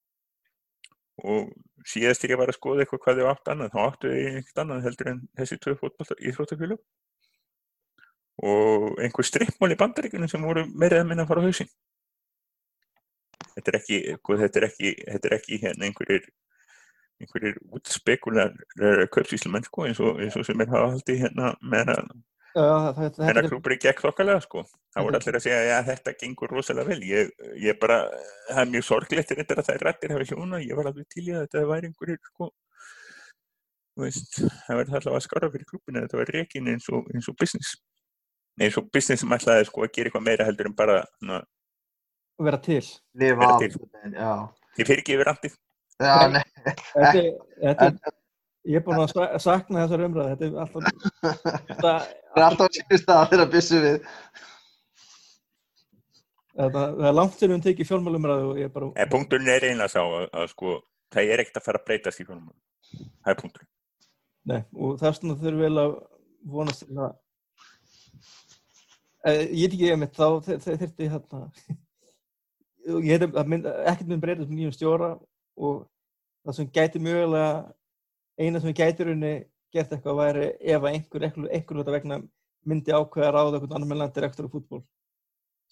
Og síðast ég var að skoða eitthvað hvað þau átt annað þá áttu þau ekkert annað heldur en þessi tvö fótbolta íþróttafélög. Og einhver strippmál í bandaríkunum sem voru meira eða minna að fara á hausinn. Þetta er ekki sko, þetta er ekki, þetta er ekki hérna einhverjir einhverjir útspekular kaupsíslumenn sko eins og, eins og sem er haldið hérna meðan þetta er- klúpur gekk þokkalega sko. Það voru Þetta- allir að segja að þetta gengur rosalega vel. Ég, ég bara, það er mjög sorglegt þetta að það er rættir hafa hljóna ég var alveg til í að þetta væri einhverjir sko þú veist, það verður allavega að skára fyrir klúpinu þetta var reikin eins og, eins og business. Eins og business sem ætlaði sko að gera eitthvað meira heldur en bara na, vera til. Lifa Vera til. Þið fyrir ekki yfir andið Já, nei. þetta, þetta, ég er búin að sa- sakna þessar umræði þetta er alltaf þetta, Það er alltaf síðust að þeirra byssu við. þetta, það er langt sem við tekið fjármálumræði og ég er bara en punkturinn er einlega sá að, að sko það er ekkert að fara að breytast í fjármálum það er punkturinn Nei, og þess vegna þurfum við eiginlega að vonast til að Eh, ég veit ekki ég mitt þá þe- þe- þyrfti hérna ég að mynd, ekkert mynd breytast með nýjum stjóra og það sem gæti mögulega eina sem gætir henni gert eitthvað væri ef einhver, hluta vegna myndi ákveða að ráða einhvern annan meðlan direktor af fútból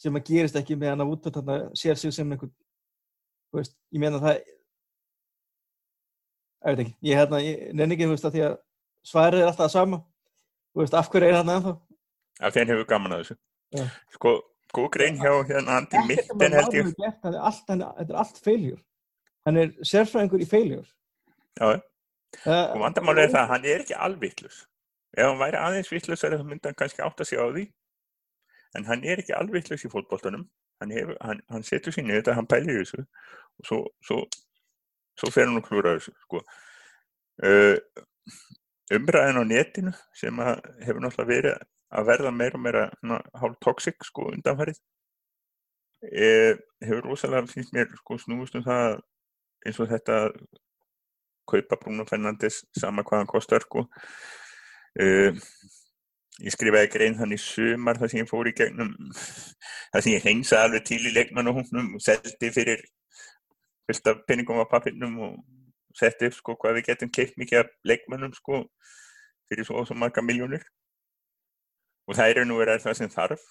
sem að gerist ekki með hann að út þarna sér sig sem einhvern þú veist, ég meina það ég veit ekki, ég hérna, ég nenni ekki þú veist að því að svarið er alltaf það sama. Þú veist, af hverju er hann ennþá? Af hann hefur gaman að þessu. Já. sko, góð grein hjá hérna Andi Mitten held ég. hann er allt, þetta er allt feiljur hann er sérfræðingur í feiljur Já, og vandamáli er það að hann er ekki alvittlus ef hann væri aðeins vittlus þá myndi hann kannski átt að segja á því. En hann er ekki alvittlus í fótboltanum. Hann, hann, hann setur sér niður þetta hann pælir þessu. Og svo, svo, svo fer hann og klúra þessu sko. uh, umræðin á netinu sem hefur náttúrulega verið að verða meira og meira hálf toxic sko undanfærið eh, hefur rosalega finnst mér sko snúist um það eins og þetta kaupa Bruno Fernandes sama hvað hann kostar sko. Uh, ég skrifaði grein þannig sumar þar sem ég fór í gegnum þar sem ég hreinsaði alveg til í leikmannahúnum og seldi fyrir fullt af penningum á pappinnum og setti upp sko hvað við getum keitt mikið af leikmannum sko fyrir svo og svo marga miljónir og það er nú verið það sem þarf.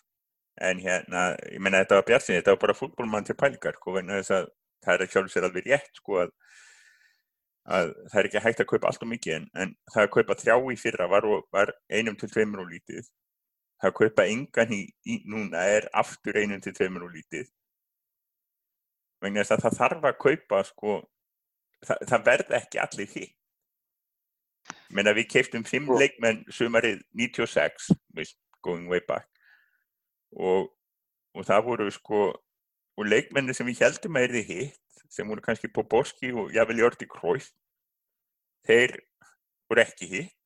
En hérna, ég menna þetta var bjartsin þetta var bara fútbólmann til pælgar sko að það er sjálf sér alveg rétt sko að, að það er ekki hægt að kaupa allt og mikið en, en það að kaupa þrjá í fyrra var, var einum til tveimur og lítið. Það að kaupa engan í, í núna er aftur einum til tveimur og lítið. Vegna þess að það þarf að kaupa sko það, það verð ekki allir hitt. Menna við keiptum fimm Sko- leikmenn sumarið 96 veist, going way back. Og, og það voru sko og leikmenni sem við heldum að erði hitt sem voru kannski Boborski og jável Jordi Króif þeir voru ekki hitt.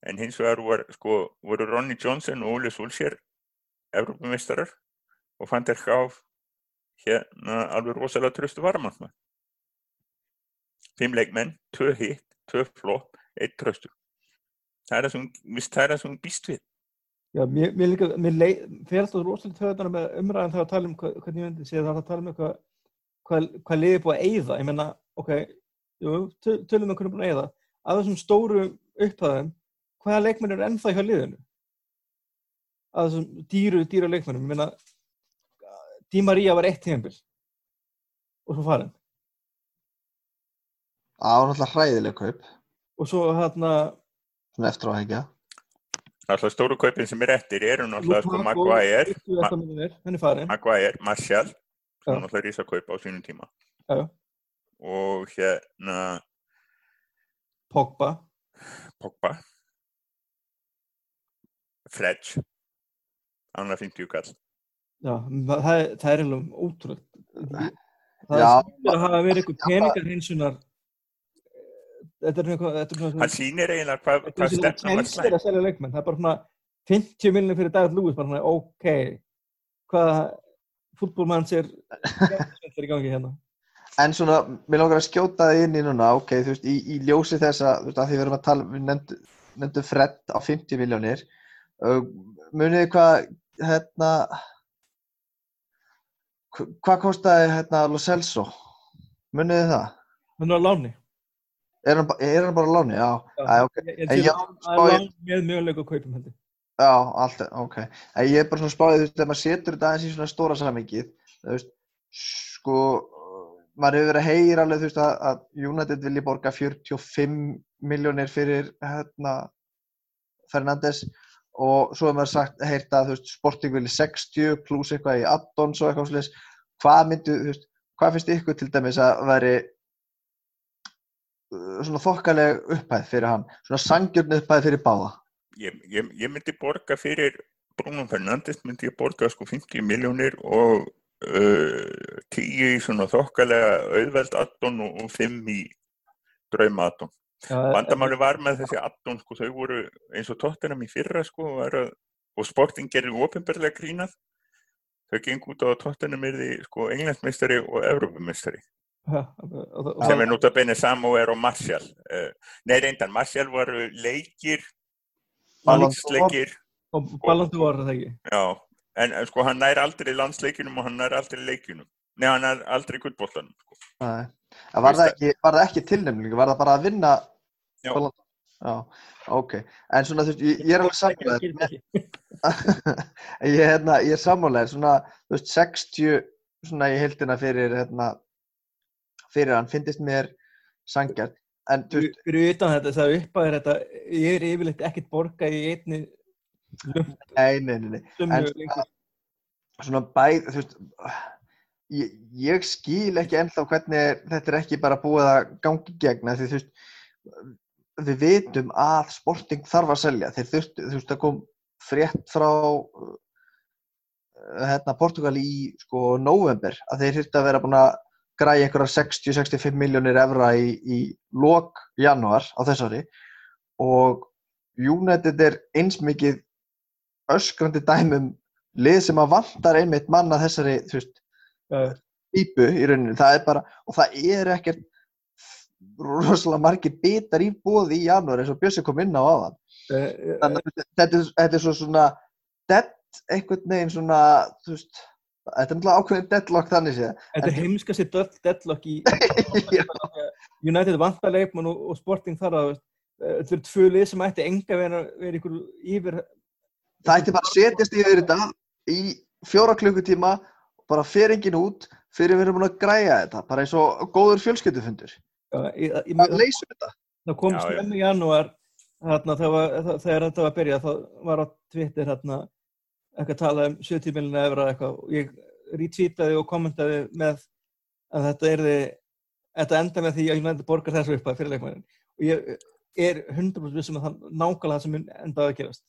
En hins vegar var, sko, voru Ronny Johnson og Ole Solskjær Evrópumeistarar og fann þeir gáf hérna alveg rosalega tröstu varamann fimm leikmenn, tvö hitt, tvö flott eitt tröstu það er það sem, er hún býst við Já, mér, mér líka, mér fyrir alltaf rosalega töðunar með umræðan þegar að tala um hvað, hvernig ég myndi segja það að tala um eitthvað hvað, hvað liðið er búið að eyða, ég menna, ok, jú, töl- tölum um hvernig er búið að eyða, að þessum stóru upphæðum, hvaða leikmenn eru ennþá hjá liðinu? Að þessum dýru, dýru leikmennum, ég menna, Di Maria var eitt tíðanbíl og svo farin. Það var náttúrulega hræðileg kaup, Og svo hérna, svona eftir á að hengja. Alltaf stóru kaupin sem er eftir eru náttúrulega sko Maguire, er farin. Maguire, Martial sem er náttúrulega rísa kaup á sínum tíma. Já, og hérna Pogba, Pogba. Fredge annað 50 kall já, það, er- það er eiginlega ótrúlega. Það Já. er sem að hafa verið eitthvað peningarhinsunar þetta er eitthvað þetta er svona hann sýnir eiginlega hvað, þetta hvað svona stefna var kjenslir slæm að selja leikmenn það er bara svona 50 miljonir fyrir David Lewis bara svona ok hvað fútbólmanns er er í gangi hérna En svona, mér langar að skjóta það inn í núna, ok, þú veist, í, í ljósi þess að, þú veist, að því við erum að tala, við nefndum, nefndum Fred á 50 miljónir, uh, munið þið hvað, hérna, hva- hvað kostaði, hérna, Lo Celso? Munið þið það? hann á láni Er hann, er hann bara láni? Já, já, ok, ég, ég, En ég, já, að spá ég- lán með möguleika að kaupum heldur já, allt, ok. En ég er bara svona spáðið, þú veist, þegar maður setur þetta aðeins í svona stóra samingið, þú veist, sko, maður hefur verið að heyra alveg, þú veist, að, að United vilji borga 45 miljónir fyrir, hérna, Fernandes og svo hefur maður sagt, heyrt að, þú veist, Sporting vilji 60 pluss eitthvað í addons og eitthvað sliðis. Hvað myndu, þú veist, hvað finnst ykkur til dæmis að veri svona þokkaleg upphæð fyrir hann, svona sangjörn upphæð fyrir báða? ég, ég, ég myndi borga fyrir Bruno Fernandes myndi ég borga sko 50 miljónir og uh, 10 í svona þokkalega auðveld addon og, og 5 í drauma addon Vandamáli var með þessi addon sko, þau voru eins og tóttunum í fyrra sko, að, og sporting gerir ofinberlega grínað. Þau geng út á að tóttunum er því sko, englandsmeistari og evrópumeistari. Sem er nút að beina Samuel og Martial. Uh, nei reyndan, Martial varu leikir, landsleikir, og balandu var það ekki já. En, en sko hann nær aldrei landsleikinum og hann nær aldrei leikinum. Nei, hann nær aldrei guttbóltanum. Sko. Var það ekki, var það ekki tilnefning? Var það bara að vinna Já. Já, ok. En svona, þú veist, ég, ég er alveg ekki. ég, hérna, ég er sammálaður, svona, þú veist, 60 svona í heildina fyrir, hérna, fyrir hann, finnist mér sangjart. Fyrir utan þetta, það uppæðir þetta, ég er yfirleitt ekkert borga í einni nei, nei, nei, nei. En svona bæð, þú veist, ég, ég skil ekki ennþá hvernig þetta er ekki bara búið að gangi gegna því þú veist, við vitum að sporting þarf að selja, þeir þurftu, þú veist, það kom frétt frá uh, hérna Portugal í sko november að þeir þurftu að vera búin að græja einhverja 60-65 miljónir evra í, í lok janúar á þess ári. Og United er eins mikið öskrandi dæmum lið sem að vantar einmitt manna þessari típu í rauninni, það bara og það er ekkert rosalega margir bitar í bóði í janúar eins og Bjössi kom inn á aðan þannig að þetta þetta er svo svona dead einhvern veginn svona þú veist, þetta er náttúrulega ákveðin deadlock þannig séð. Þetta er heimskast í döll deadlock í. United vantar leikmann og, og Sporting þar að eh, þetta eru tvö lið sem ætti enga vera, vera ykkur yfir það ætti bara að setjast yfir þetta í fjóra klukkutíma bara fer enginn út fyrir við erum búin að græja þetta bara eins og góður fjölskyldufundur. Já, ég, ég, það leysum þetta. Það kom snemmi í janúar þarna, þegar, var- það- þegar þetta var að byrja þá var á Twitter þarna, eitthvað að tala um 70 miljonar evra eitthvað og ég retweetaði og kommentaði með að þetta erði þetta enda með því að United borgar þessu upp að fyrirleikmannin og ég er 100% vissum að það nákvæmlega það sem endaði að gerast.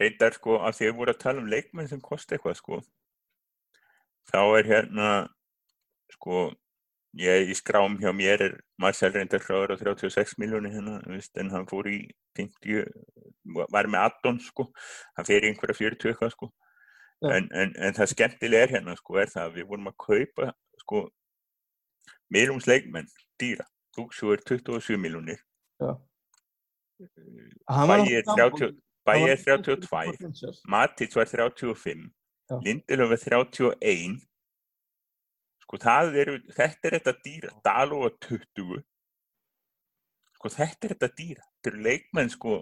Reyndar sko að því að við vorum að tala um leikmenn sem kosti eitthvað sko þá er hérna sko ég í skrám hjá mér er Marcel reyndar hraður á 36 miljónir hérna en hann fór í 50 var með addon sko hann fer í einhverja 40 eitthvað sko Já. en, en, en það skemmtilega er hérna sko er það að við vorum að kaupa sko miðlumsleikmenn dýra Dúksjó er 27 miljónir Já. Hann var Bæi er náttúrulega 30 Bæi er hann var 32 potential. Matic var 35 Já. Lindelöf er 31 sko það eru þetta er þetta dýra, Daló er 20 sko þetta er þetta dýra. Þetta eru leikmenn sko.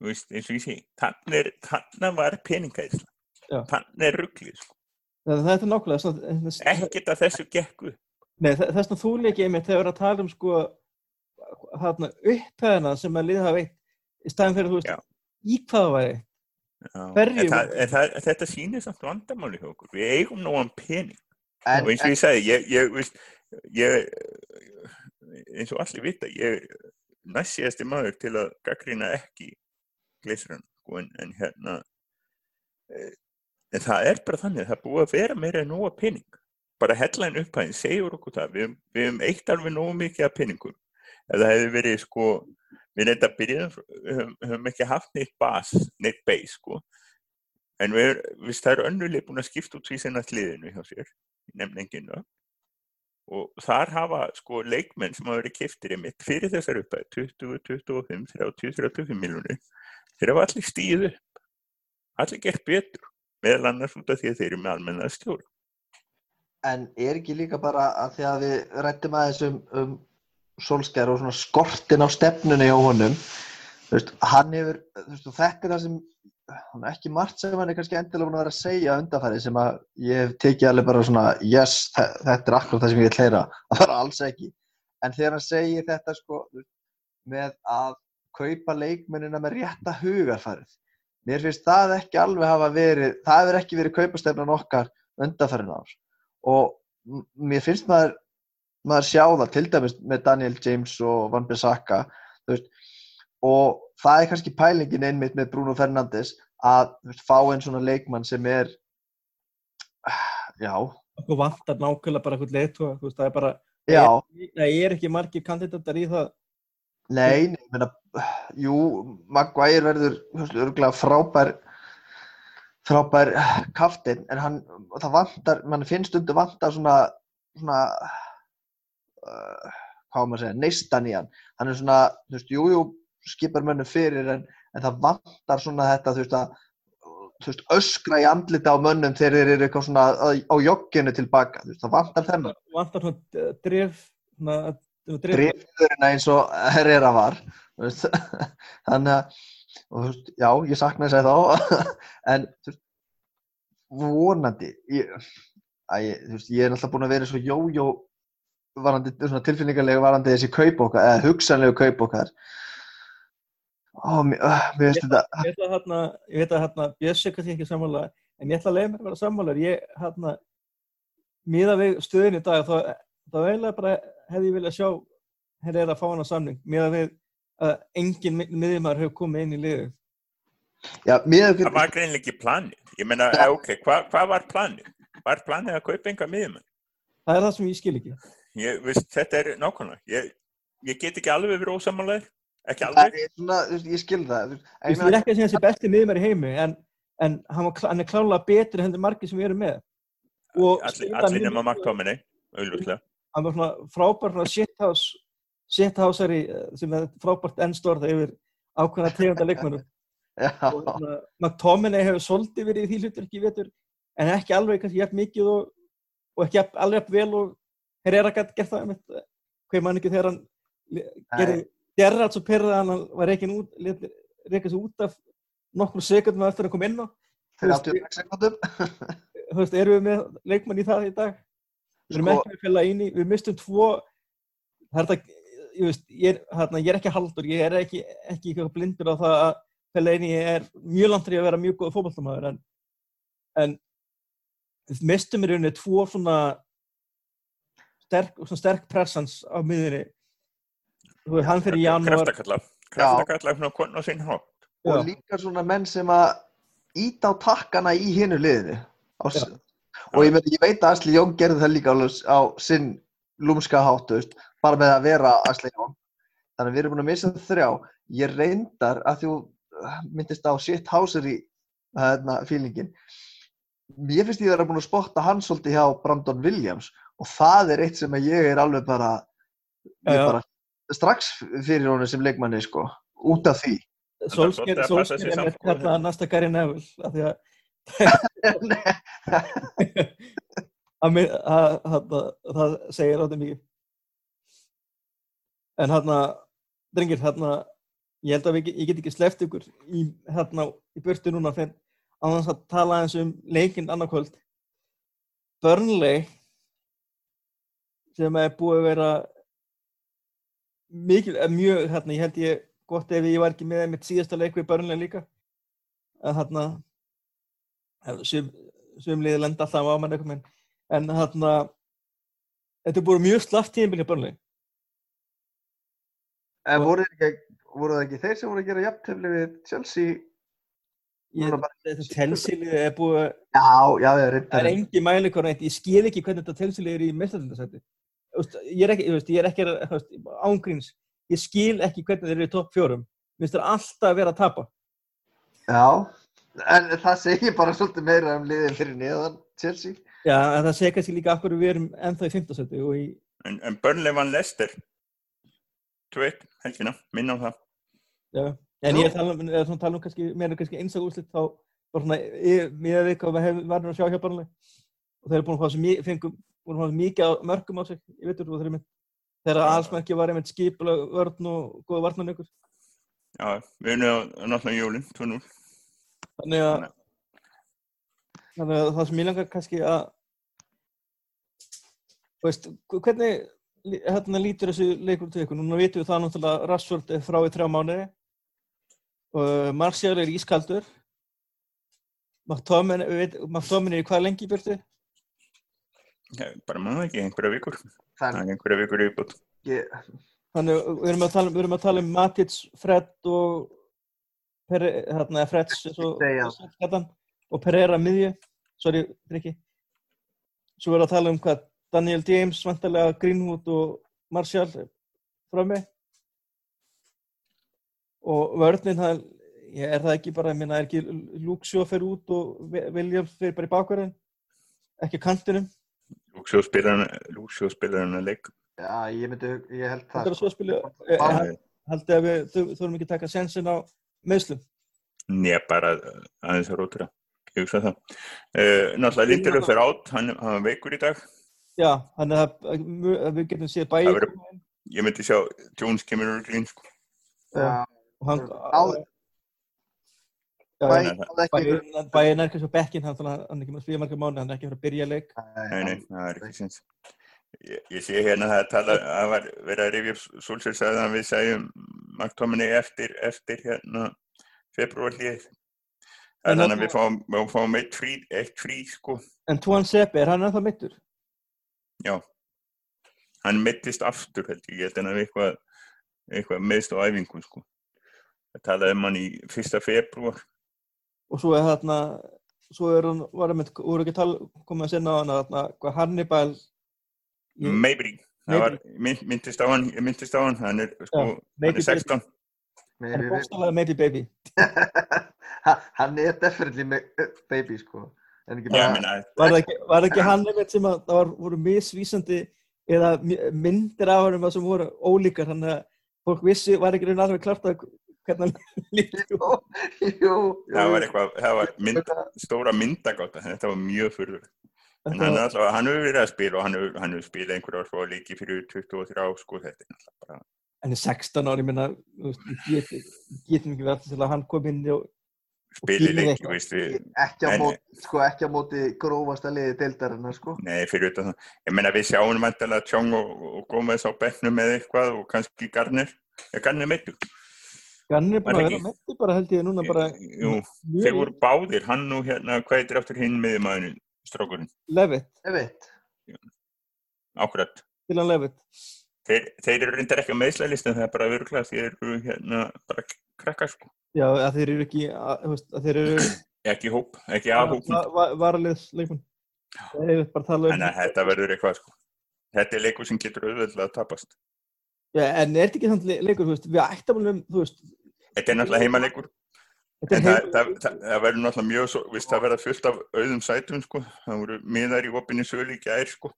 Veist, eins og ég segi þannig var peningæðisla þannig er rugglið sko. Það það er nákvæmlega ekkert að þessu gekku þess vegna þú leikið einmitt þegar við erum að tala um sko þarna upphæðina sem að liða hafa veitt í staðin fyrir þú veist Já. í hvað það væri. Já. En, það, en það, þetta sýnir samt vandamáli við eigum nógan pening en, og eins og ég sagði, ég, ég, veist, ég eins og allir vita, ég næssíðasti maður til að gaggrina ekki gleisran, sko, en, en hérna eh, en það er bara þannig, það er búið að vera meira en nóga pening, bara headline upphæðin segjur okkur það, við, við hefum eitt alveg nógu mikið af peningum. Ef það hefði verið, sko við reynda að byrja, höfum, höfum ekki haft neitt bas, neitt base, sko. En við, við það eru önnulegi búin að skipta út því sinna hliðinu hjá sér nefninginu og þar hafa sko leikmenn sem hafa verið kiftir einmitt fyrir þessar uppæð 20, 25, 30, 35 miljonir þeir hafa allir stíð upp. Allir gert betur meðal annars út af því að þeir eru með almenna stjóra en er ekki líka bara að því að við rættum aðeins um, um Solskjær og svona skortin á stefnunni hjá honum þú veist, hann hefur þú veist, þetta er það sem hann er ekki margt sem hann er kannski endilega búin að vera að segja undanfæri sem að ég hef tekið alveg bara svona yes, þe- þetta er akkur það sem ég vil hleyra það var alls ekki. En þegar hann segir þetta sko með að kaupa leikmennina með rétta hugarfarið mér finnst það ekki alveg hafa verið það hefur ekki verið kaupastefnan okkar undanfærin ár. Og mér finnst maður maður sjá það til dæmis með Daniel James og Van Bissaka og það er kannski pælingin einmitt með Bruno Fernandes að fá einn svona leikmann sem er já, okkur vantar nákvæmlega bara eitthvað veist, það er bara, það er ekki margir kandidatar í það. Nei, nei, ég meina jú, Maguire verður örgulega frábær frábær kaftin en hann, það vantar, mann finnst undir vantar svona svona uh, hvað maður að segja, neistan í hann. Hann er svona, þú veist, jú, jú skipar mönnum fyrir en, en það vantar svona þetta, þú veist, að þú veist, öskra í andlita á mönnum þegar þeir eru eitthvað svona á, á jogginu tilbaka, þú veist, það vantar þennan. Vantar svona dref svona drifðurinn eins og Herrera var þannig að veist, já, ég sakna þess að þá en þú veist, vonandi ég, að, veist, ég er alltaf búin að vera svo jójó varandi, svona tilfinningarlega varandi þessi kaup okkar, eða hugsanlegu kaup okkar Ó, mér, finnst þetta Ég veit að hérna, ég veit að hérna, Bjössi kannski ekki sammála, en ég ætla að leiða mér að vera sammálar. Ég, hérna, miða við stöðin í dag, þá, þá eiginlega bara hefði ég viljað sjá henni er að fá hana samning, miða við að engin miðjumar hefur komið inn í liðu. Já, mér Það var greinlega ekki planið. Ég meina, Já. ok, hvað hva var planið? Var planið að kaupa enga miðjumenn? Það er það sem ég skil ekki. Ég, veist, þetta er nákvæmlega. Ég, ég get ekki alveg verið ósamálaður. Ekki Það alveg. er svona, þú veist, ég skil það þú veist, Ég er ekki að segja þessi besti miðjumar í heimi, en, en hann, hann er klálega betri hendur margir sem við erum með. Og Allir, mjög nema Marktóminni, auðvitað. hann var svona frábær shithouse shithouseri eh, sem er frábært ennstorð yfir ákveðna tegunda hérna, McTominay hefur svolítið verið í því hlutur ekki vetur en ekki alveg kannski jafn mikið og, og ekki alveg vel og Herrera gætt gert það einmitt, eh, hvað mann ekki þegar hann gerði Gerrard svo perrað að hann var reikin út reikast út af nokkur sekundum eftir að koma inn á. Fyrir 86 sekundum þú veist, erum við með leikmann í það í dag? Við erum Sko- ekki með fjöla íni, við mistum tvo það er þetta ég, veist, ég, er, hérna, ég er ekki haldur, ég er ekki, ekki eitthvað blindur á það að fjöla íni er mjög langt í að vera mjög góð fótballtamaður en, en við mistum í rauninni tvo svona sterk, svona sterk pressans á miðinni hann fyrir janúar Kraftakalla. Kraftakalla svona konu á sinn hótt. og Já. líka svona menn sem að íta á takkana í hinu liðinu og ég, meni, ég veit að Asli Jón gerði það líka á sinn lúmska hátt, þú veist, bara með að vera Asli Jón þannig að við erum búin að missa þrjá ég reyndar að þú uh, myndist á shit houser í hérna, fílingin mér finnst ég að vera búin að spotta hann svolítið hjá Brandon Williams og það er eitt sem að ég er alveg bara ég já. bara strax fyrir honum sem leikmanni sko, út af því. Solskjær er með sko. kallaða næsta Gary Neville af því að það segir átti mikið. En hérna drengir, hérna ég held að við, ég get ekki sleppt ykkur í, hérna, í burtu núna fyrir að tala eins um leikinn annarkvöld. Burnley sem er búið að vera mikil, eh, mjög, hérna, ég held ég gott ef ég var ekki með mitt síðasta leik við Burnley líka. Að hérna eh, sum, sum liði lenda alltaf á mann eitthvað en hérna þetta er búið mjög slaft tíðinbyrja Burnley. En voru, þeir ekki, það ekki þeir sem voru að gera jafntefli við Chelsea? ég, þetta Chelsea? Liði er búið Já, já, það er engi mæli neitt, ég skil ekki hvernig þetta Chelsea liði er í mestardildasæti ég er ekki, ég er ekki ángríns, ég skil ekki hvernig þeir eru í topp fjórum, minnst þeir alltaf vera að tapa Já, en það segir bara svolítið meira um liðið fyrir neðan Chelsea. já, en það segir kannski líka af hverju við erum ennþá í fimmtasæti og í En, en Burnley vann Leicester. 2-1 helgina, minna á það. Já, en ég er að tala um, er að tala um kannski, meira kannski einstak úrslit þá bara svona, ég, mér við hvað við varum að sjá hjá barnlega og þeir eru búin að fá svo mikið, fengum, fá svo mikið á mörgum á sig, ég veit þú, þeir eru mynd þegar allsmerki var einmitt skipulega vörn og góða varnan ykkur, Já, við erum náttúrulega jólinn, 2-0. þannig að Þannig að það sem ég langar kannski að veist, hvernig hérna lítur þessu leikur til ykkur, núna vitum við það náttúrulega Rashford er frá í þrjá mánuði og Martial er ískaldur McTominay er hvað lengi í burtu? Já, bara maður ekki, einhverja vikur. Er einhverja vikur í bútt. ekki, Þannig við erum að tala, um- við erum að tala um Matic, Fred og Pere, hérna, Freds. Skatan, og Pereira miðju, sorry, Rikki. Svo erum við að tala um hvað Daniel James, vantarlega Greenwood og Martial frá mig. Og vörninn, það, ég, er það ekki bara, ég minna, er ekki Shaw fyrir út og Williams fyrir bara í bakverðin, ekki kantinum. Lúksjó spilar hann að leik. já, ég myndi, ég held Það það. er svo að spila, Bara- eh, haldið að við þur- þurfum ekki að taka sensin á meðslum. Nei, bara uh, aðeins að rótura. Ég hugsa það. Uh, náttúrulega Lindur upp fyrir átt, hann, hann veikur í dag. Já, þannig að, að, að við getum séð bæði ég myndi sjá Jones kemur úr glín sko. Já, hann Báðir. Já, Bæ- Nei, hafði ekki- Bæinn er kannski á bekkin, hann er ekki með spila marga mánu, hann er ekki að fara að byrja leik. Nei, nei, það er ekki sinns. Ég, ég sé hérna að það tala, að var verið að rifja upp Solskjær sagði að við segjum McTominay eftir, eftir hérna februarlið. En Þannig að það- við fáum, við fáum eitt frí, eitt frí sko. En Tuan Sepe, er hann ennþá mittur? Já. Hann mittist aftur held ég, held hann að eitthvað, eitthvað meðst á æfingu sko. Það talaði um hann í fyrsta februar. Og svo er þarna, svo er hann, var hann voru ekki tal, komið að sinna á hann að þarna, hvað Hannibal, Maybe. Það var, mynd, myndist á hann, myndist á hann, hann er sko, hann Maybe er 16. Nei, hann er bóstalega maybe baby. Ha- hann er definitely baby sko en ekki Já, bara meina, Var það ekki, var ekki hann einmitt sem að það var, voru misvísandi eða myndir af hann sem voru ólíkar, þannig að fólk vissi, var ekki raun alveg klart að lítur. jú, jú, það var eitthvað, það var mynd, stóra myndagáta, þetta var mjög fyrir. En hann, allavega, hann hefur verið að spila og hann hefur, hann hefur spilað einhverjar svo líki fyrir 23 sko, þetta er náttúrulega bara, En í 16 ári, minna, get, getum ekki verið til að hann kom inn og spili pínu leiki, eitthvað. veist við, ekki á móti sko ekki á móti grófasta liði deildarinnar sko nei, fyrir það. Ég meina, við sjáum vantilega Tjóng og, og Gómez á bekknum með eitthvað og kannski Garnir, er Garnir meittu? Hann er að ekki- vera metti bara held ég núna bara Jú, þeir voru báðir, hann og hérna, hvað heitir aftur hinn miðjumæðurinn, strókurinn, Levitt, ákvæmt. til hann Levitt. Þeir, þeir eru reyndar ekki á meðslæðlistin, það er bara virkulega því þeir eru hérna bara krakkar sko, Já, að þeir eru ekki, að, að þeir eru ekki hóp, ekki að hóp. varaliðs bara að tala um, Þannig að þetta verður eitthvað sko. Þetta er leikur sem getur auðvitað að tapast. já, en er þetta ekki samt le- leikur, þú veist, við ættum alveg, þú veist, Þetta er náttúrulega heimaleikur, þetta en er það, það, það, það verður náttúrulega mjög svo, viðst, það verða fullt af auðum sætum sko. Það voru miðar í opinni sölu í gær sko.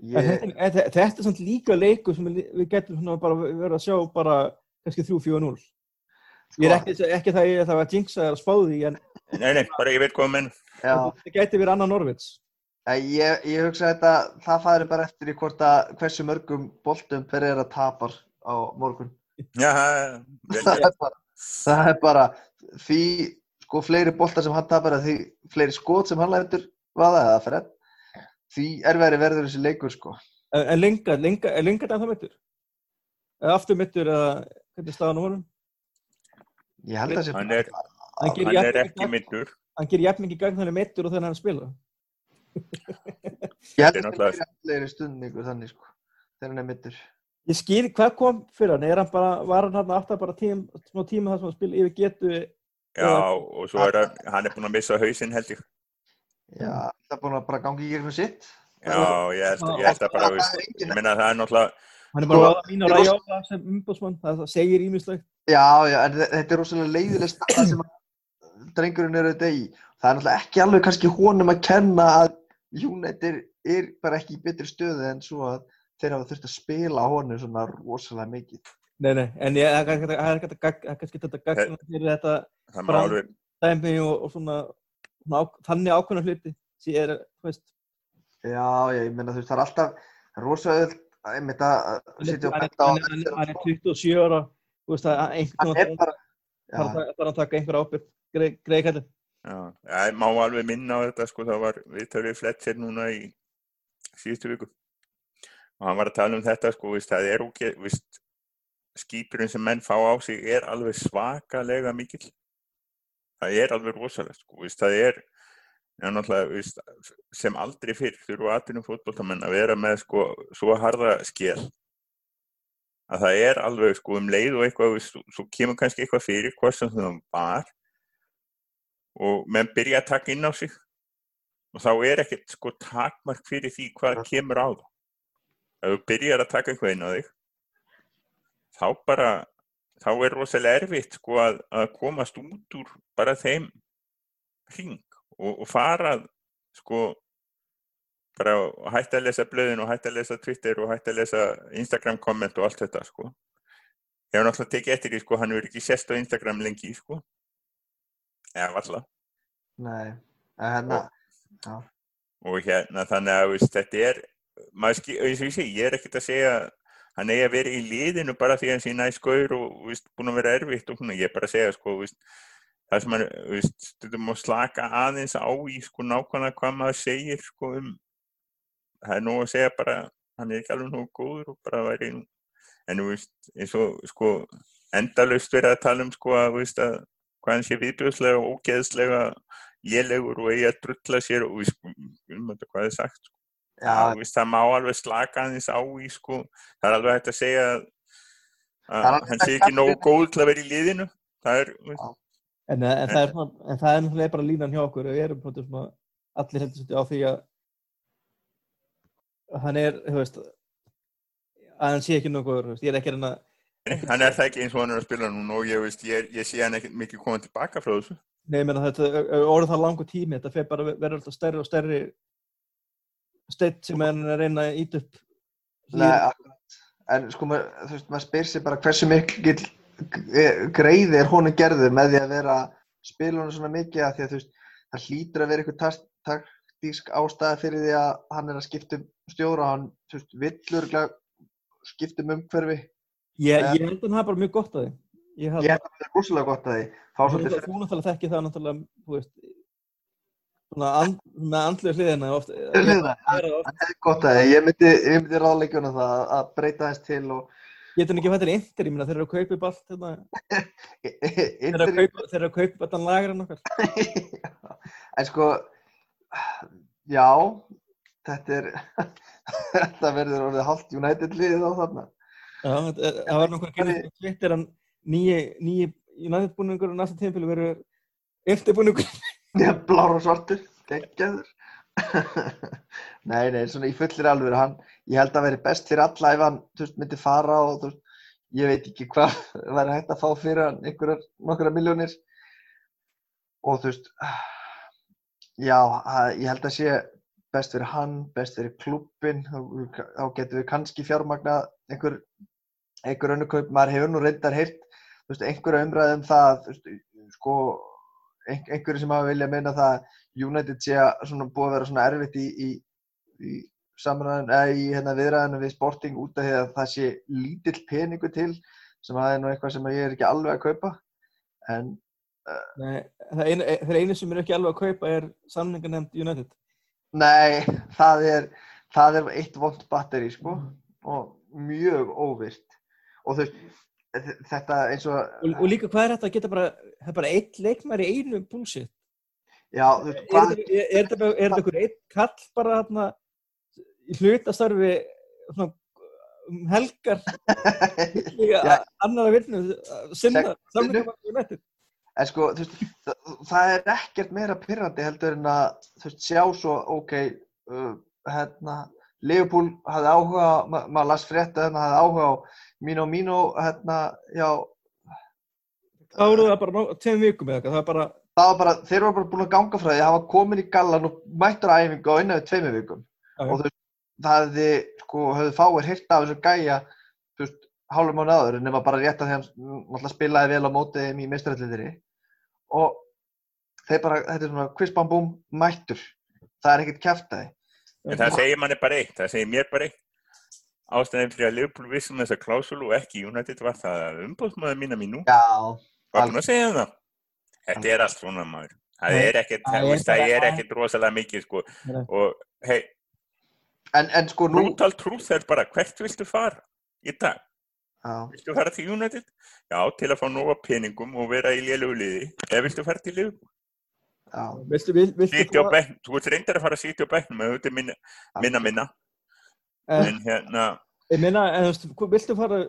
ég, þetta, þetta, þetta er samt líka leikur sem við við getum svona bara verið að sjá bara kannski 3-4-0. Ég er ekki, ekki það ég það var jinxa að spáði, en Nei, nei, bara ég veit hvað menn. já, þetta gæti verið annar Norvits. ég, ég hugsa að þetta það færi bara eftir í hvort að hversu mörgum boltum per er að tapar á morgun Já, það er bara, það er bara því sko fleiri boltar sem hann tapar eða því fleiri skot sem hann lætur vaða eða fred því erfæri verður þessi leikur sko En, en lenga, lenga, er lenga þetta mittur? Eða aftur mittur, eða hvernig er staðan honum? ég held að hann er, Hann gerir hann er ekki middur. Hann gerir jafn mikið gagn þannig mittur og þannig hann spila. ég held er að það er fleiri stundningu þannig sko þegar hann er mittur Ég skil, hvað kom fyrir hann? Er hann bara, var hann hann aftur bara tím, smá tíma þar sem hann spila yfir getu? Já, og svo er hann, hann er búin að missa hausinn held ég. já, það er búin að bara gangi í gegnum sitt Já, ég held, ég held að bara, ég meina það er náttúrulega, Hann er bara Sko, að mín og ég var- ræjóla sem umbúsmann, það, það segir ímislegt. Já, já, þetta er rosalega leiðileg staða sem að drengurinn eru þetta í. Það er náttúrulega ekki alveg kannski honum að kenna að United er bara ekki í betri stöðu en svo að þeir hafa þurft að spila á honum svona rosalega mikið. Nei, nei, en ég, það er kannski- það er það er þetta gagn fyrir þetta það má Bara- alveg, dæmi og, og svona, svona á, þannig ákveðna hluti sem er, þú veist, Já, já, ég meina þú veist, það er alltaf rosalega öll að einmitt að hann er, sitja og er, benda á hann er, hann er, hann er 27 ára, þú veist, að Hann einhvern er bara, þarf já, að- taka einhver ábyrg, greið kallið. já, ég má alveg minna á þetta, sko, það var viðtalið Fletcher núna í síðustu viku. Og hann var að tala um þetta, sko, veist, það er ógeð, veist, skýturinn sem menn fá á sig er alveg svakalega mikill. Það er alveg rosalega, sko, veist, það er, sem aldrei fyrr þurfa atvinnum fótbolltamenn að vera með sko, svo harða skél að það er alveg sko, um leið og eitthvað, svo kemur kannski eitthvað fyrir hvað sem það var og menn byrja að taka inn á sig og þá er ekkert sko, takmark fyrir því hvað kemur á það. Ef þú byrjar að taka eitthvað inn á þig þá bara þá er rosalega erfitt sko, að, að komast út úr bara þeim hring og, og fara sko bara að hætta að lesa blöðin og hætta að lesa Twitter og hætta að lesa Instagram komment og allt þetta sko. Ég hef náttúrulega tekið eftir því sko hann hefur ekki sést á Instagram lengi sko. Eða valla nei, en hérna, og hérna þannig að veist, þetta er maður eins og ég segi, ég er ekkert að segja hann eigi að vera í liðinu bara því að hann sé næst gaur og víst, búin að vera erfitt og svona, ég er bara að segja sko, víst, það sem hann, stundum að slaka aðeins á í sko nákvæmlega hvað maður segir sko um það er nú að segja bara hann er ekki alveg nú góður og bara væri nú en þú veist, eins og sko endalust verið að tala um sko að, víst, að hvað hann sé viðbjóðslega og ógeðslega lélegur og eigi að drulla sér og við sko, um þetta hvað er sagt sko. Já, víst, það má alveg slaka aðeins á í sko, það er alveg hægt að segja að, að hann sé ekki að- nógu góð til að vera í liðinu. Það er, víst, En, en, það er, svona- en það er náttúrulega bara línan hjá okkur. Við erum bara svona, allir heldur svolítið á því að að hann er, þú veist að hann sé ekki þú veist, ég er ekki að reyna hann er það ekki eins og hann er að spila núna og ég, veist, ég, ég sé hann ekki mikið komað tilbaka frá þessu. Nei, ég meina þetta orðið það langur tími, þetta fer bara að vera alltaf stærri og stærri steitt sem hann er að reyna að ít upp Nei, akkurat. En sko, maður, þú veist, maður spyr sér bara hversu mikil greiði er honum gerður með því að vera spila honum svona mikið að því að þú veist, það hlýtur að vera eitthvað taktísk ástæða fyrir því að hann er að skipta um stjóra hann, þú veist, villur skipta um umhverfi. Ég, ég held að hann hafa bara mjög gott að því Ég held Ég held að það er rosalega gott að því. Að svolítið þú náttúrulega þekki það náttúrulega, þú veist and, með andlega hliðina oft, Hliðina, það er gott að. Ég myndi, ég myndi ráðleikjuna það að- breyta þess til og getur hann ekki fættir índir, ég meina þeir eru að kaupa upp allt hérna, þeir eru að kaupa, þeir eru að kaupa allan lagar en okkar en sko já þetta er þetta verður orðið halvt United liðið á þarna Já, þetta það var nokkuð að gera þetta tvittir hann nýji, nýji United-búningur og næsta tímpil verður eftirbúningur. Já, blár og svartur, geggjaður. Nei, nei, svona í fullir alveg hann, ég held að veri best fyrir alla ef hann, þú veist, myndi fara og þú veist, ég veit ekki hvað væri hægt að fá fyrir hann, einhverjar nokkra miljónir og þú veist já, ég held að sé best fyrir hann, best fyrir klubbin þá getum við kannski fjármagna einhver, einhver önnu kaup, maður hefur nú reyndar heyrt þú veist, einhverja umræði um það þú veist, sko einhverju sem hafa viljað meina það að United sé að búið að vera svona erfitt í, í, í í hérna viðræðinu við Sporting út af því að það sé lítill peningu til sem það er nú eitthvað sem ég er ekki alveg að kaupa. En Nei, það einu, þeir einu sem eru ekki alveg að kaupa er samningarnefnd United. nei, það er það er eitt vond batteri sko og mjög óvirt og þú veist þetta eins og Og, og líka hvað er þetta að geta bara, það er bara eitt leikmæri einu bullshit. já, þú veist, hvað, er- þetta er einhver eitt kall bara þarna í hlutastarfi svona um helgar líka Já. annara vinnu sinna Sex- samningarnefnd United. En sko, þú veist, það, það er ekkert meira pyrrandi heldur en að, þú veist, sjá svo, ok, uh, hérna, Leopold hafði áhuga, ma maður las frétta hérna, hafði áhuga á Mino Mino, hérna, já, þá voru það bara tveim vikum eða eitthvað, það var bara, það var bara, þeir voru bara búin að ganga frá því, hafa komin í gallan og mættur að æfingu á innan við tveimur vikum. Já. Og veist, það hefði, sko, höfðu fáir hirt af þessu gæja, þú veist, hálfum mánu áður, nema bara rétt að hann náttúrulega spilaði vel á móti þeim í mestraralliðri. Og þeir bara, þetta er svona quiz bam búm, mættur. Það er ekkert kæftæði. En það segir manni bara eitt, það segir mér bara eitt. Ástæðin fyrir að Liverpool vissum þessa klásulu og ekki United var það að umbóðsmaður mína mín nú Já, var búin að segja það. Þetta er allt svona maður. Það er ekkert, það er er ekkert rosalega mikið sko. Og hei, en, en sko nú, brutal truth er bara hvert viltu fara í dag? já, Viltu fara til United? Já, til að fá nóga peningum og vera í lélugu liði. Eða viltu fara til Liverpool? Viltu, vil, viltu bekknum, þú ert reyndar að fara að sitja á bekknum ef þetta er minna, minna, minna. en, En hérna, ég meina, en þú veist, viltu fara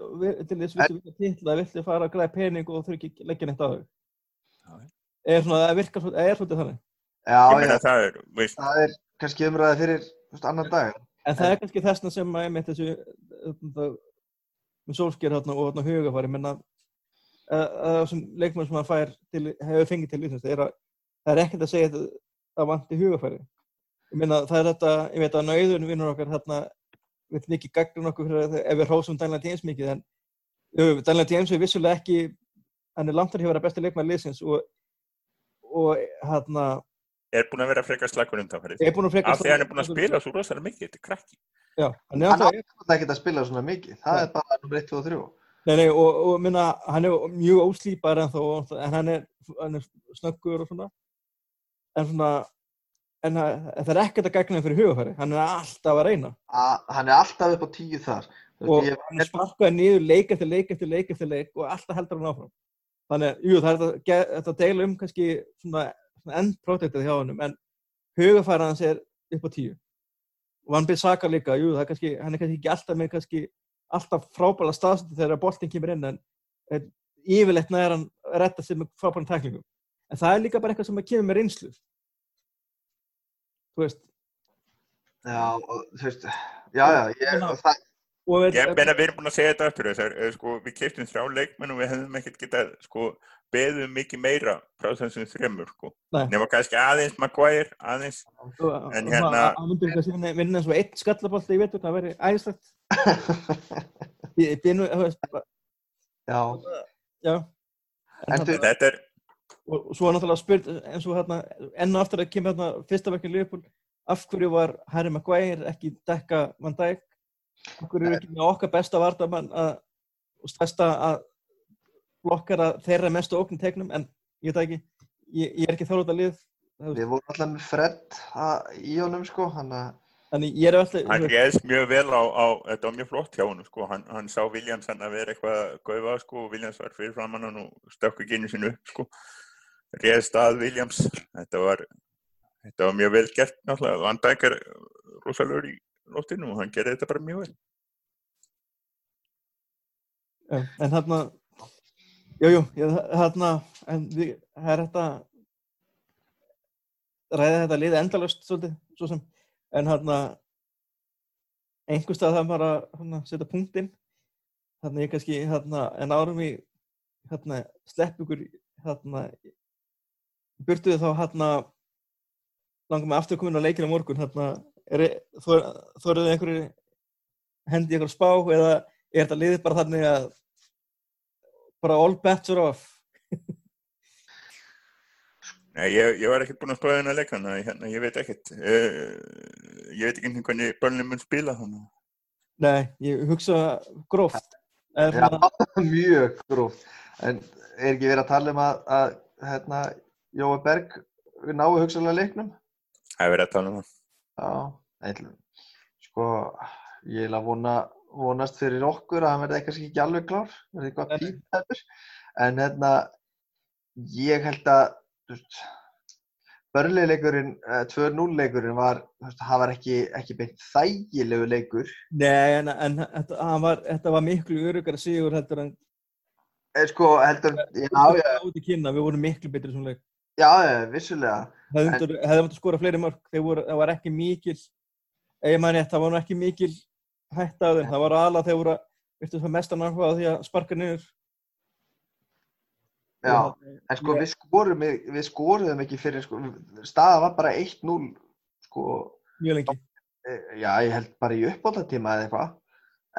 til þess, viltu vilja viltu fara að græða pening og þurfi ekki að leggja neitt á þau Já. er svona, það virkar svona, er svona þannig. Já, ég já, það er, veist, það er kannski umræði fyrir, veist, annan dag. en það er kannski þessna sem að einmitt þessu þetta, með sólsker hérna og hérna hugafari að þessum leikmenn sem hann fær til, hefur fengið til Íslands er að það er ekkert að segja að það vanti hugafæri ég meina það er þetta, ég veit að nauðun vinnur okkar þarna við ekki gagnum okkur fyrir að ef við hrósum Daniel James mikið en jú, Daniel James er vissulega ekki hann er langt að hefur að besta leikmenn liðsins og, og hérna er búin að vera frekar slagur er að frekar Af því að hann er búin að spila svo rosalega mikið, þetta er krakki. Já, hann er Hann alltaf, ekki að spila svona mikið. Það Nei. er bara nummer 1, 2 og 3. nei, nei, og, og minna, hann er mjög óslýpar en þó, en hann er, hann er snöggur og svona, en svona, en það er ekkert að gegna fyrir hugafæri, hann er alltaf að reyna Hann er alltaf upp á 10 þar. Og ég, hann er sparkaði niður leik eftir leik eftir leik eftir leik og alltaf heldur hann áfram. Þannig, jú, það er þetta, að deila um kannski svona, svona end protectið hjá honum, en hugafæri hans er upp á tíu. Og hann byrð saka líka, jú, það er kannski, hann er kannski ekki alltaf með kannski alltaf frábæla staðstöndi þegar boltinn kemur inn, en, yfirleitt næður hann retta sig með frábælan tæklingum. En það er líka bara eitthvað sem að kemur með reynslu. Þú veist, já, og, þú veist, já, já, ég, það, er, Ég meina við erum búin að segja þetta aftur þessar, eh, sko, við keftum þrjá leikmenn og við hefðum ekkert getað sko, beðum mikið meira frá þessum þremur sko. Nema kannski aðeins Maguire, aðeins og, En hérna- kannski vinna- eins og einn skallabolti í vetur, það væri æðislegt. Ég, ég, ég, þú bara- já, já. En En þú- þetta er, og, svo er náttúrulega spurt eins og hérna, enn og aftur að kemur hérna fyrsta verkið Liverpool, af hverju var Harry Maguire ekki dekka Van Dijk, af hverju er ekki með okkar besta vardamann að, og stærsta að blokkara þeirra mestu óknum tegnum, en ég veit ekki, ég, ég er ekki þálega lið, við vorum alltaf með Fred að, í honum, sko, hann að, þannig ég er alltaf, hann réðst mjög vel á, á þetta var mjög flott hjá honum sko, hann, hann sá Williams hann að vera eitthvað að gaufa sko og Williams var fyrir framann hann og stökk ekki einu sinni upp sko, réðst að Williams, þetta var þetta var mjög vel gert náttúrulega, Van Dijk er rosalegur í loftinu og hann gerði þetta bara mjög vel. En þarna, jú, jú, ég, þarna, en við, það er þetta, ræða þetta liði endalust svolítið, svo sem, en þarna, einhvers stað það bara þarna, setja punktinn, þarna ég kannski, þarna, en árum við, þarna, slepp ykkur, þarna, burtuðu þá, þarna, langar mig aftur að koma inn á leikina á morgun, þarna, er, þóruðu einhverju hendi einhverju spá eða er þetta liðið bara þannig að bara all bets are off? Nei, ég, ég var ekkert búinn að spáða hennar leik þannig að hérna, ég veit ekkert. Uh, ég veit ekki hvernig börnum mun spila þannig Nei, ég hugsa gróft. Svona, mjög gróft. En er ekki verið að tala um að, að hérna, Jói Berg náu hugsalega leiknum? það er verið að tala um það. Já, eitthvað. Sko, ég vil að vona, vonast fyrir okkur að hann verði kannski ekki alveg klár, verði eitthvað nei. píptæpur. En hérna, ég held að, börnleileikurinn, 2-0 leikurinn var, það var ekki, ekki beint þægilegu leikur. Nei, en, en þetta, hann var, þetta var miklu örugar sigur heldur en Eh, Sko, heldur, já, já, út í kynna, við vorum miklu betri svona leik já, vissulega. hefðum hefði mátt að skora fleiri mörg þeir voru, það var ekki mikil ég maður rétt, það var nú ekki mikil hætta á þeim, það var alveg þeir voru virtu það mestan áhuga því að sparka niður. Já, en sko, við skorum, við skoruðum ekki fyrir, sko, staða var bara 1-0, sko, mjög lengi. Eh, já, ég held bara í uppbótatíma eða eitthvað.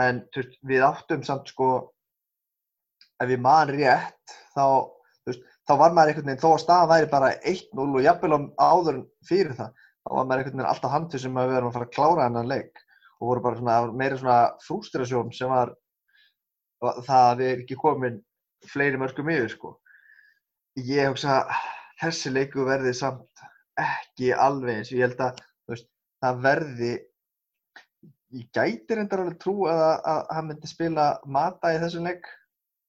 En við áttum samt sko, ef ég man rétt, þá, þú veist, þá var maður einhvern veginn, þó að staðan væri bara 1-0 og jafnvel áður fyrir það, þá var maður einhvern veginn alltaf handið sem að við erum að fara að klára hennan leik og voru bara svona, meira svona frústrasjón sem var það að við ekki komin fleiri mörgum yfir, sko. Ég hugsa, þessi leiku verði samt ekki alveg eins, ég held að, veist, það verði ég gæti reyndar alveg trú að, að hann myndi spila mata í þessum leik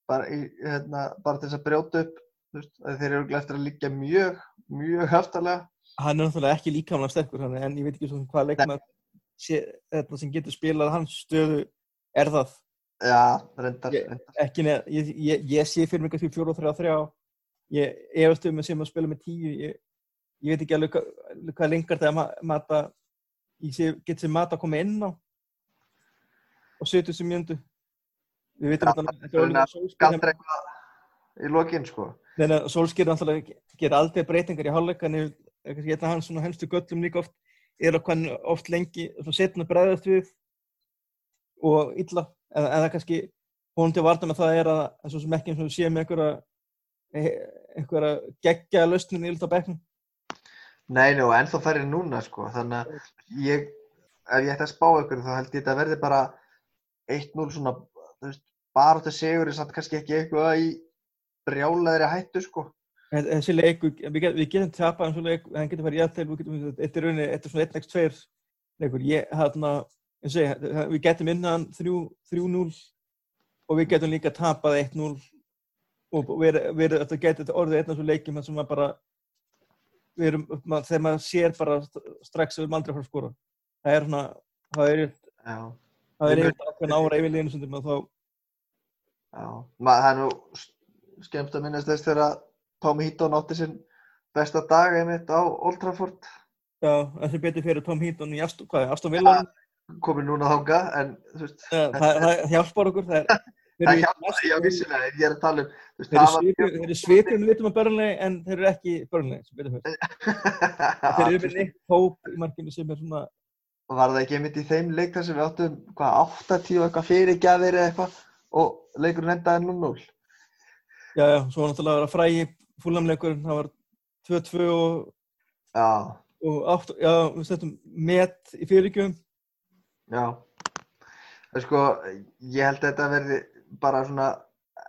bara, í, hérna, bara til þess að brjóta upp veist, að þeir eru eftir að liggja mjög mjög höftalega hann er náttúrulega ekki líkamlega sterkur hann, en ég veit ekki svona hvað leikmaður sé, þetta sem getur spilað hans stöðu er það? Já, reyndar, ekki neð, ég, ég, ég sé fyrir mig kannski 4 og 3 og 3 ég efast um sem að spila með 10 ég, ég veit ekki alveg hvað, lengar þegar ma mata ég sé, get sem mata að koma inn á og 70 mjöndu við veitum að það er eitthvað í lokin sko þannig að sólskýr náttúrulega gera aldrei breytingar í hálfleik en ég- kannski einn af hans svona helstu göllum líka oft er að hann oft lengi setna bregðast við og illa eða, eða kannski hún til varta með það er að eins og sem ekki eins og sé með einhverja einhverja geggja lausnin í ylta bekknum. Nei, nú, ennþá færri núna sko þannig að ég ef ég ætti að spá ykkur þá held ég þetta verði bara 1-0 svona, þú veist, bara þetta segur er samt kannski ekki eitthvað í brjálaðri hættu, sko. Þessi leiku, við, get, við getum tapað um svo leik, en getur farið jættil, við getum, þetta er rauninni, þetta er svona 1x2 leikur, ég, hérna, ég segi, við getum innan 3-0 og við getum líka tapað 1-0 og verið, þetta getur orðið einn af svo leikjum sem maður bara, við erum, mað, þegar maður sér bara strax að við erum aldrei að fara að skora. Það er svona, það er, Já. það er eitthvað ákveðin ára yfir líðinu sem þá, Já, Ma, það er nú skemmst að minnast þess þegar Tommy Heaton átti sinn besta dag einmitt á Old Trafford. já, þessi betur fyrir Tom Heaton í Aston, hvað, Aston Villa, Komið núna þánga, en þú veist, ja, það, það hjálpar okkur, það er, það eru í hjálpa, já, vissilega, ég er að tala um, Þeir eru svipum við vitum að Burnley en þeir eru ekki fyrir. Þeir eru með Nick Pope í markinu sem er svona, Var það ekki einmitt í þeim leik þar sem við áttum, hvað, 80 og eitthvað fyrirgjafir eða eitthvað og leikurinn endaði 0-0? Já, já, svo var náttúrulega að vera frægi fúlamleikur, það var 2-2 og, Já, og 8, já, við settum met í fyrirgjöfum. já. Það er sko, ég held að þetta verði bara svona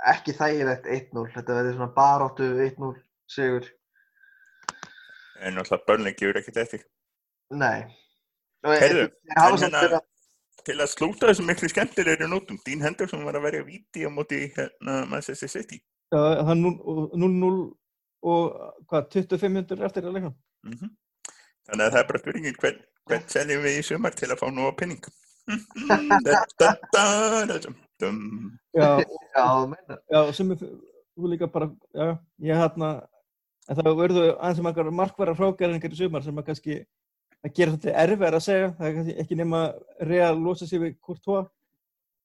ekki þægilegt 1-0, þetta verði svona baráttu 1-0 sigur. En náttúrulega börnleik gefur ekkert eftir. Nei. Og Heyrðu, þeir hafa en hérna- að Til að slúta þessu miklu skemmtilegri nótum, Dean Henderson var að verja víti á móti hérna Manchester City. Já, það er 0-0 og hvað, 25 minnur eftir að leikna. Mm Þannig að það er bara spurningin hvern, hvern seljum við í sumar til að fá nú á penning. Já, Já, sem er, þú líka bara, já, ég hérna, en það verður aðeins sem eitthvað markværa frágæringar í sumar sem að kannski, það gerir svolítið erfið að segja, það er kannski ekki nema real losa sér við Courtois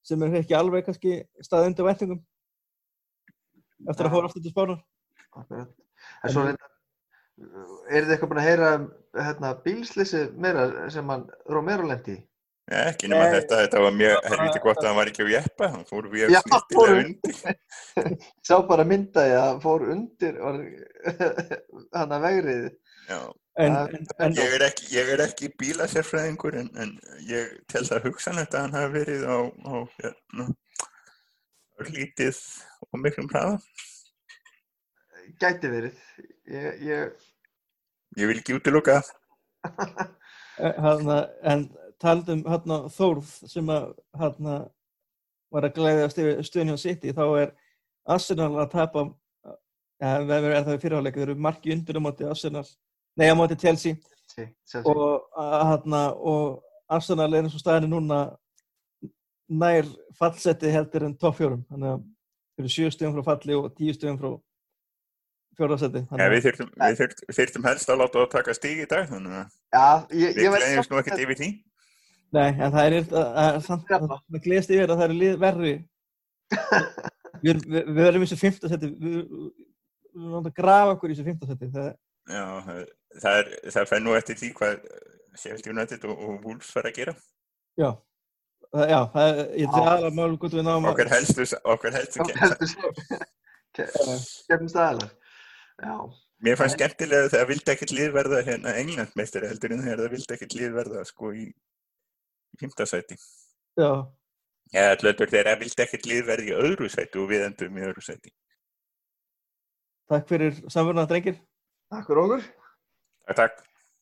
sem er ekki alveg kannski staðið undir væntingum eftir að Já. fóra aftur til spánar. En svo reyndar, er þið eitthvað búin að heyra um hérna, bílslýsi meira sem hann Romero lendi í? Ja, ekki nema Nei. þetta, þetta var mjög helviti gott að hann var ekki á jeppa, hann fór við Já, snittilega undir. Sá bara myndaði að hann fór undir hann að vegrið. Já, En, en, en, ég er ekki, ég er ekki bílasérfræðingur en, en ég tel það hugsanlegt að hann hafi verið á, á hérna, lítið og miklum hraða. Gæti verið. Ég, ég, Ég vil ekki útiloka það. hana, en taldum hérna Þórð sem að hérna var að yfir stöðun hjá City þá er Arsenal að tapa ja, er það fyrirháleika, þeir eru marki undir á móti Arsenal, nei á móti Chelsea sí, sjálfsög. og, að, hérna, og Arsenal er eins og staðinu núna nær fallseti heldur en topp fjórum þannig að eru sjö stöðum frá falli og tíu stöðum frá fjóraðseti Ja, við þyrftum, við þyrftum, þyrftum helst að láta það taka stíg í dag, þannig að Já, ég, við nú samt ekkert yfir því. Nei, en það er er samt, Jafna. það gleðst yfir að það er lið verri. við, við, við erum í þessu fimmtasetti, við, við erum að grafa okkur í þessu fimmtasetti. Það, Já, það- það, er, það fær nú eftir því hvað Sheffield United og, og Wolves fara að gera. já, já, það er, aðalega mál hvort við náum að, Okkar helstu, okkar helstu Og ke- heldur svo. Kefnum staðalar. Já. Mér fannst skemmtilega það vildi ekkert lið verða hérna Englandmeistari heldur en þegar það vildi ekkert lið verða sko í í fimmta sæti. já, Eða allur þegar það vildi ekkert lið verða í öðru sæti og við endum í öðru sæti. takk fyrir samverðuna, drengir. Takk fyrir okkur. Takk, takk.